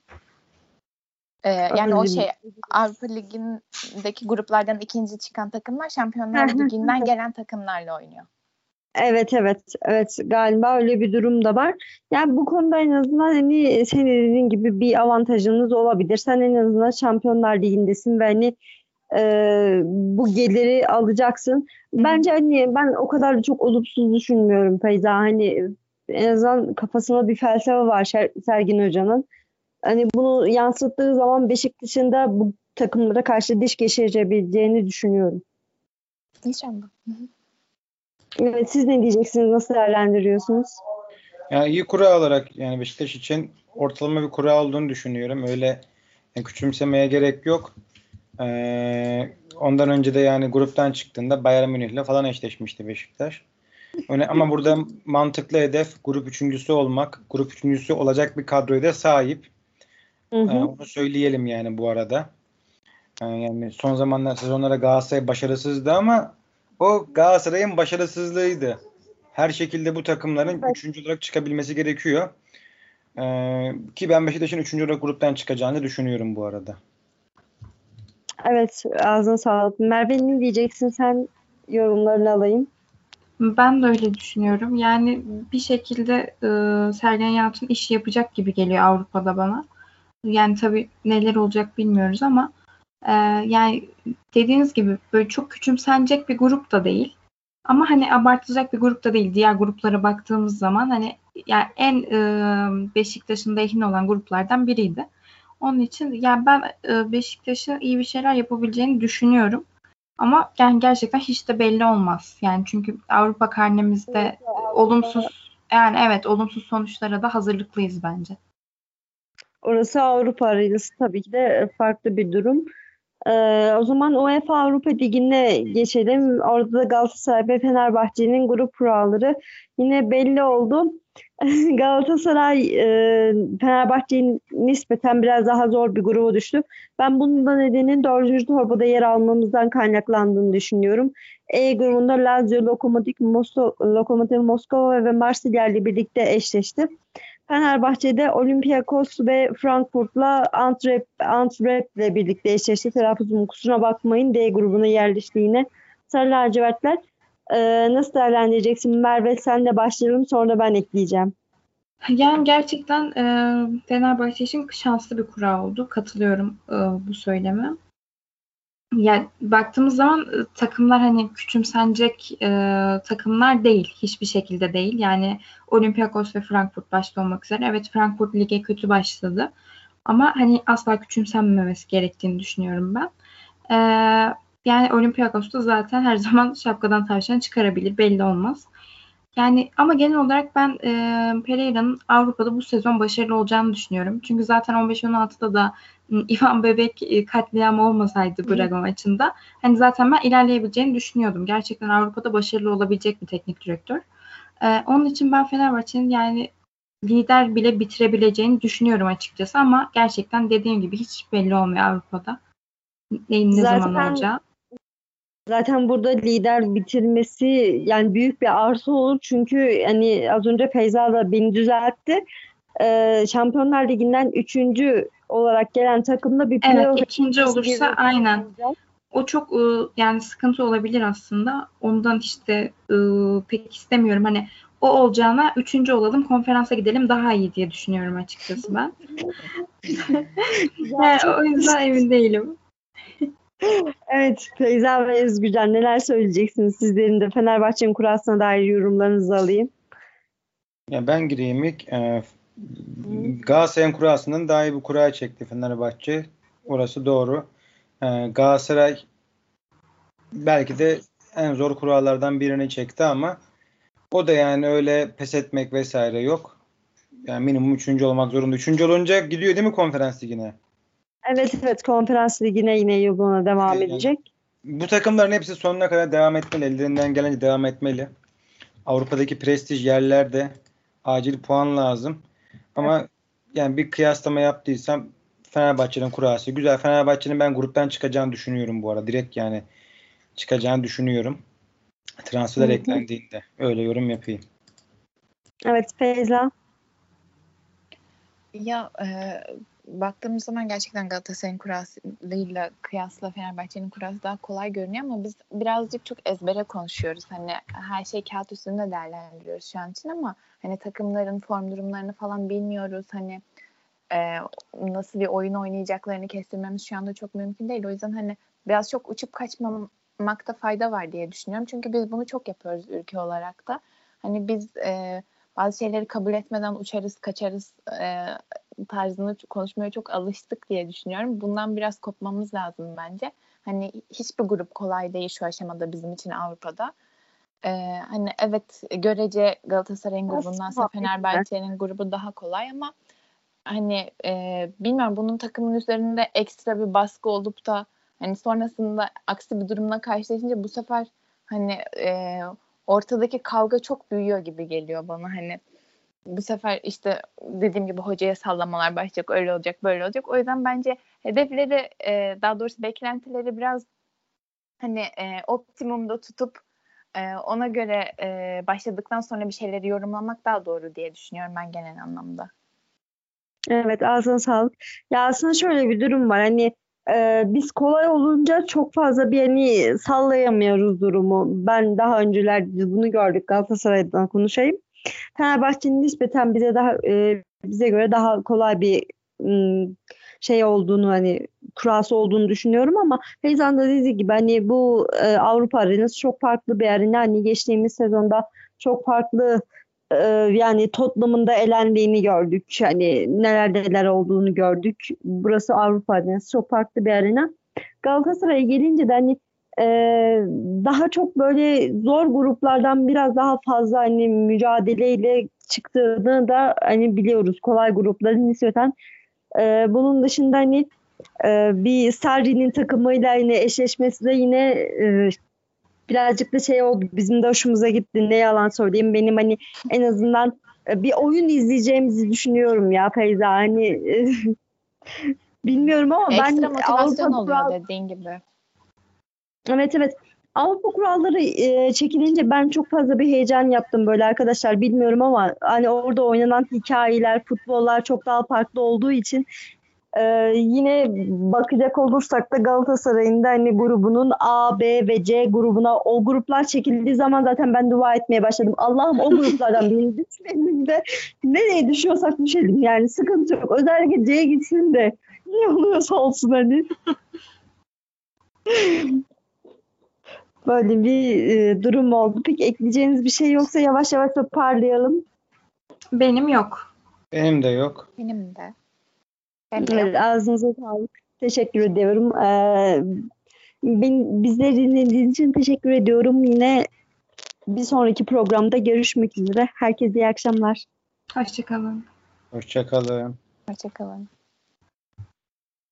Ee, yani o şey Avrupa Ligi'ndeki gruplardan ikinci çıkan takımlar Şampiyonlar Ligi'nden gelen takımlarla oynuyor. Evet evet evet galiba öyle bir durum da var. Yani bu konuda en azından hani senin dediğin gibi bir avantajınız olabilir. Sen en azından Şampiyonlar Ligi'ndesin ve hani e, bu geliri alacaksın. Bence hani ben o kadar da çok olumsuz düşünmüyorum Feyza. Hani en azından kafasında bir felsefe var Sergin Hoca'nın. Hani bunu yansıttığı zaman Beşiktaş'ın da bu takımlara karşı diş geçirebileceğini düşünüyorum. İnşallah. Evet, siz ne diyeceksiniz? Nasıl değerlendiriyorsunuz? Yani iyi kura olarak yani Beşiktaş için ortalama bir kura olduğunu düşünüyorum. Öyle yani küçümsemeye gerek yok. Ee, ondan önce de yani gruptan çıktığında Bayern Münih'le falan eşleşmişti Beşiktaş. Öyle, ama burada mantıklı hedef grup üçüncüsü olmak. Grup üçüncüsü olacak bir kadroya da sahip. Hı hı. Ee, onu söyleyelim yani bu arada. Ee, yani son zamanlar sezonlara Galatasaray başarısızdı ama o Galatasaray'ın başarısızlığıydı. Her şekilde bu takımların evet. üçüncü olarak çıkabilmesi gerekiyor. Ee, ki ben Beşiktaş'ın üçüncü olarak gruptan çıkacağını düşünüyorum bu arada. Evet ağzına sağlık. Merve ne diyeceksin sen yorumlarını alayım. Ben de öyle düşünüyorum. Yani bir şekilde e, Sergen Yalçın iş yapacak gibi geliyor Avrupa'da bana. Yani tabii neler olacak bilmiyoruz ama e, yani dediğiniz gibi böyle çok küçümsenecek bir grup da değil. Ama hani abartılacak bir grup da değil. Diğer gruplara baktığımız zaman hani yani en e, Beşiktaş'ın lehine olan gruplardan biriydi. Onun için yani ben e, Beşiktaş'ın iyi bir şeyler yapabileceğini düşünüyorum. Ama yani gerçekten hiç de belli olmaz. Yani çünkü Avrupa karnemizde evet, olumsuz yani evet olumsuz sonuçlara da hazırlıklıyız bence. Orası Avrupa arenası tabii ki de farklı bir durum. Ee, o zaman UEFA Avrupa Ligi'ne geçelim. Orada da Galatasaray ve Fenerbahçe'nin grup kuralları yine belli oldu. Galatasaray e, Fenerbahçe'nin nispeten biraz daha zor bir gruba düştü. Ben bunun da nedenin dördüncü torbada yer almamızdan kaynaklandığını düşünüyorum. E grubunda Lazio, Lokomotiv, Mosto, Lokomotiv Moskova ve Marsilya ile birlikte eşleşti. Fenerbahçe'de Olympiakos ve Frankfurt'la Antwerp, Antwerp ile birlikte eşleşti. Telaffuzum kusuruna bakmayın. D grubuna yerleşti yine. Sarı lacivertler. Ee, nasıl değerlendireceksin? Merve senle başlayalım sonra ben ekleyeceğim. Yani gerçekten e, Fenerbahçe için şanslı bir kura oldu. Katılıyorum e, bu söyleme. Yani baktığımız zaman e, takımlar hani küçümsenecek e, takımlar değil. Hiçbir şekilde değil. Yani Olympiakos ve Frankfurt başta olmak üzere. Evet Frankfurt lige kötü başladı. Ama hani asla küçümsenmemesi gerektiğini düşünüyorum ben. E, yani Olympiakos da zaten her zaman şapkadan tavşan çıkarabilir. Belli olmaz. Yani ama genel olarak ben e, Pereira'nın Avrupa'da bu sezon başarılı olacağını düşünüyorum. Çünkü zaten 15-16'da da Ivan Bebek e, katliam olmasaydı Braga maçında hani zaten ben ilerleyebileceğini düşünüyordum. Gerçekten Avrupa'da başarılı olabilecek bir teknik direktör. E, onun için ben Fenerbahçe'nin yani lider bile bitirebileceğini düşünüyorum açıkçası ama gerçekten dediğim gibi hiç belli olmuyor Avrupa'da. Neyin ne zaten, zaman olacağı. Zaten burada lider bitirmesi yani büyük bir artı olur. Çünkü hani az önce Feyza da beni düzeltti. Ee, Şampiyonlar Ligi'nden üçüncü olarak gelen takımda bir Evet ikinci olursa aynen. O çok ıı, yani sıkıntı olabilir aslında. Ondan işte pek istemiyorum. Hani o olacağına üçüncü olalım konferansa gidelim daha iyi diye düşünüyorum açıkçası ben. yani, o yüzden emin değilim. evet Feyza ve Özgürcan neler söyleyeceksiniz sizlerin de Fenerbahçe'nin kurasına dair yorumlarınızı alayım. Ya ben gireyim ilk. Ee, Galatasaray'ın kurasından daha iyi bir kura çekti Fenerbahçe. Orası doğru. Ee, Galatasaray belki de en zor kurallardan birini çekti ama o da yani öyle pes etmek vesaire yok. Yani minimum üçüncü olmak zorunda. Üçüncü olunca gidiyor değil mi konferans ligine? Evet evet konferans ligine yine yoluna devam yani, edecek. Bu takımların hepsi sonuna kadar devam etmeli. Ellerinden gelince devam etmeli. Avrupa'daki prestij yerlerde acil puan lazım. Ama evet. yani bir kıyaslama yaptıysam Fenerbahçe'nin kurası güzel. Fenerbahçe'nin ben gruptan çıkacağını düşünüyorum bu arada. Direkt yani çıkacağını düşünüyorum. Transfer eklendiğinde. Öyle yorum yapayım. Evet Feyza. Ya e, baktığımız zaman gerçekten Galatasaray'ın kurasıyla kıyasla Fenerbahçe'nin kurası daha kolay görünüyor ama biz birazcık çok ezbere konuşuyoruz. Hani her şey kağıt üstünde değerlendiriyoruz şu an için ama hani takımların form durumlarını falan bilmiyoruz. Hani e, nasıl bir oyun oynayacaklarını kestirmemiz şu anda çok mümkün değil. O yüzden hani biraz çok uçup kaçmamakta fayda var diye düşünüyorum. Çünkü biz bunu çok yapıyoruz ülke olarak da. Hani biz e, bazı şeyleri kabul etmeden uçarız, kaçarız e, tarzını konuşmaya çok alıştık diye düşünüyorum. Bundan biraz kopmamız lazım bence. Hani hiçbir grup kolay değil şu aşamada bizim için Avrupa'da. Ee, hani evet görece Galatasaray'ın grubundansa Fenerbahçe'nin grubu daha kolay ama hani e, bilmiyorum bunun takımın üzerinde ekstra bir baskı olup da Hani sonrasında aksi bir durumla karşılaşınca bu sefer hani e, ortadaki kavga çok büyüyor gibi geliyor bana hani bu sefer işte dediğim gibi hocaya sallamalar başlayacak öyle olacak böyle olacak o yüzden bence hedefleri e, daha doğrusu beklentileri biraz hani e, optimumda tutup e, ona göre e, başladıktan sonra bir şeyleri yorumlamak daha doğru diye düşünüyorum ben genel anlamda. Evet ağzına sağlık. Ya aslında şöyle bir durum var hani e, biz kolay olunca çok fazla bir hani sallayamıyoruz durumu. Ben daha önceler bunu gördük Galatasaray'dan konuşayım. Fenerbahçe'nin nispeten bize daha e, bize göre daha kolay bir şey olduğunu hani kurası olduğunu düşünüyorum ama Feyzan da dediği gibi hani bu e, Avrupa arenası çok farklı bir arena. Hani geçtiğimiz sezonda çok farklı e, yani Tottenham'ın da elendiğini gördük. Hani neler neler olduğunu gördük. Burası Avrupa arenası çok farklı bir arena. Galatasaray'a gelince de hani e, daha çok böyle zor gruplardan biraz daha fazla hani mücadeleyle çıktığını da hani biliyoruz kolay grupların nispeten. E, bunun dışında hani e, bir Sarri'nin takımıyla yine eşleşmesi de yine e, birazcık da şey oldu. Bizim de hoşumuza gitti. Ne yalan söyleyeyim. Benim hani en azından e, bir oyun izleyeceğimizi düşünüyorum ya Feyza. Hani bilmiyorum ama Ekstra ben motivasyon Avrupa oluyor dediğin gibi. Evet evet. Avrupa kuralları e, çekilince ben çok fazla bir heyecan yaptım böyle arkadaşlar bilmiyorum ama hani orada oynanan hikayeler, futbollar çok daha farklı olduğu için e, yine bakacak olursak da Galatasaray'ın da hani grubunun A, B ve C grubuna o gruplar çekildiği zaman zaten ben dua etmeye başladım. Allah'ım o gruplardan birini düşmeyelim de nereye düşüyorsak düşelim yani sıkıntı yok. Özellikle C'ye gitsin de ne oluyorsa olsun hani. Böyle bir e, durum oldu. Peki ekleyeceğiniz bir şey yoksa yavaş yavaş toparlayalım. Benim yok. Benim de yok. Benim de. Benim Evet, ağzınıza sağlık. Teşekkür ediyorum. Ee, ben, bizleri dinlediğiniz için teşekkür ediyorum. Yine bir sonraki programda görüşmek üzere. Herkese iyi akşamlar. Hoşçakalın. Hoşçakalın. Hoşçakalın.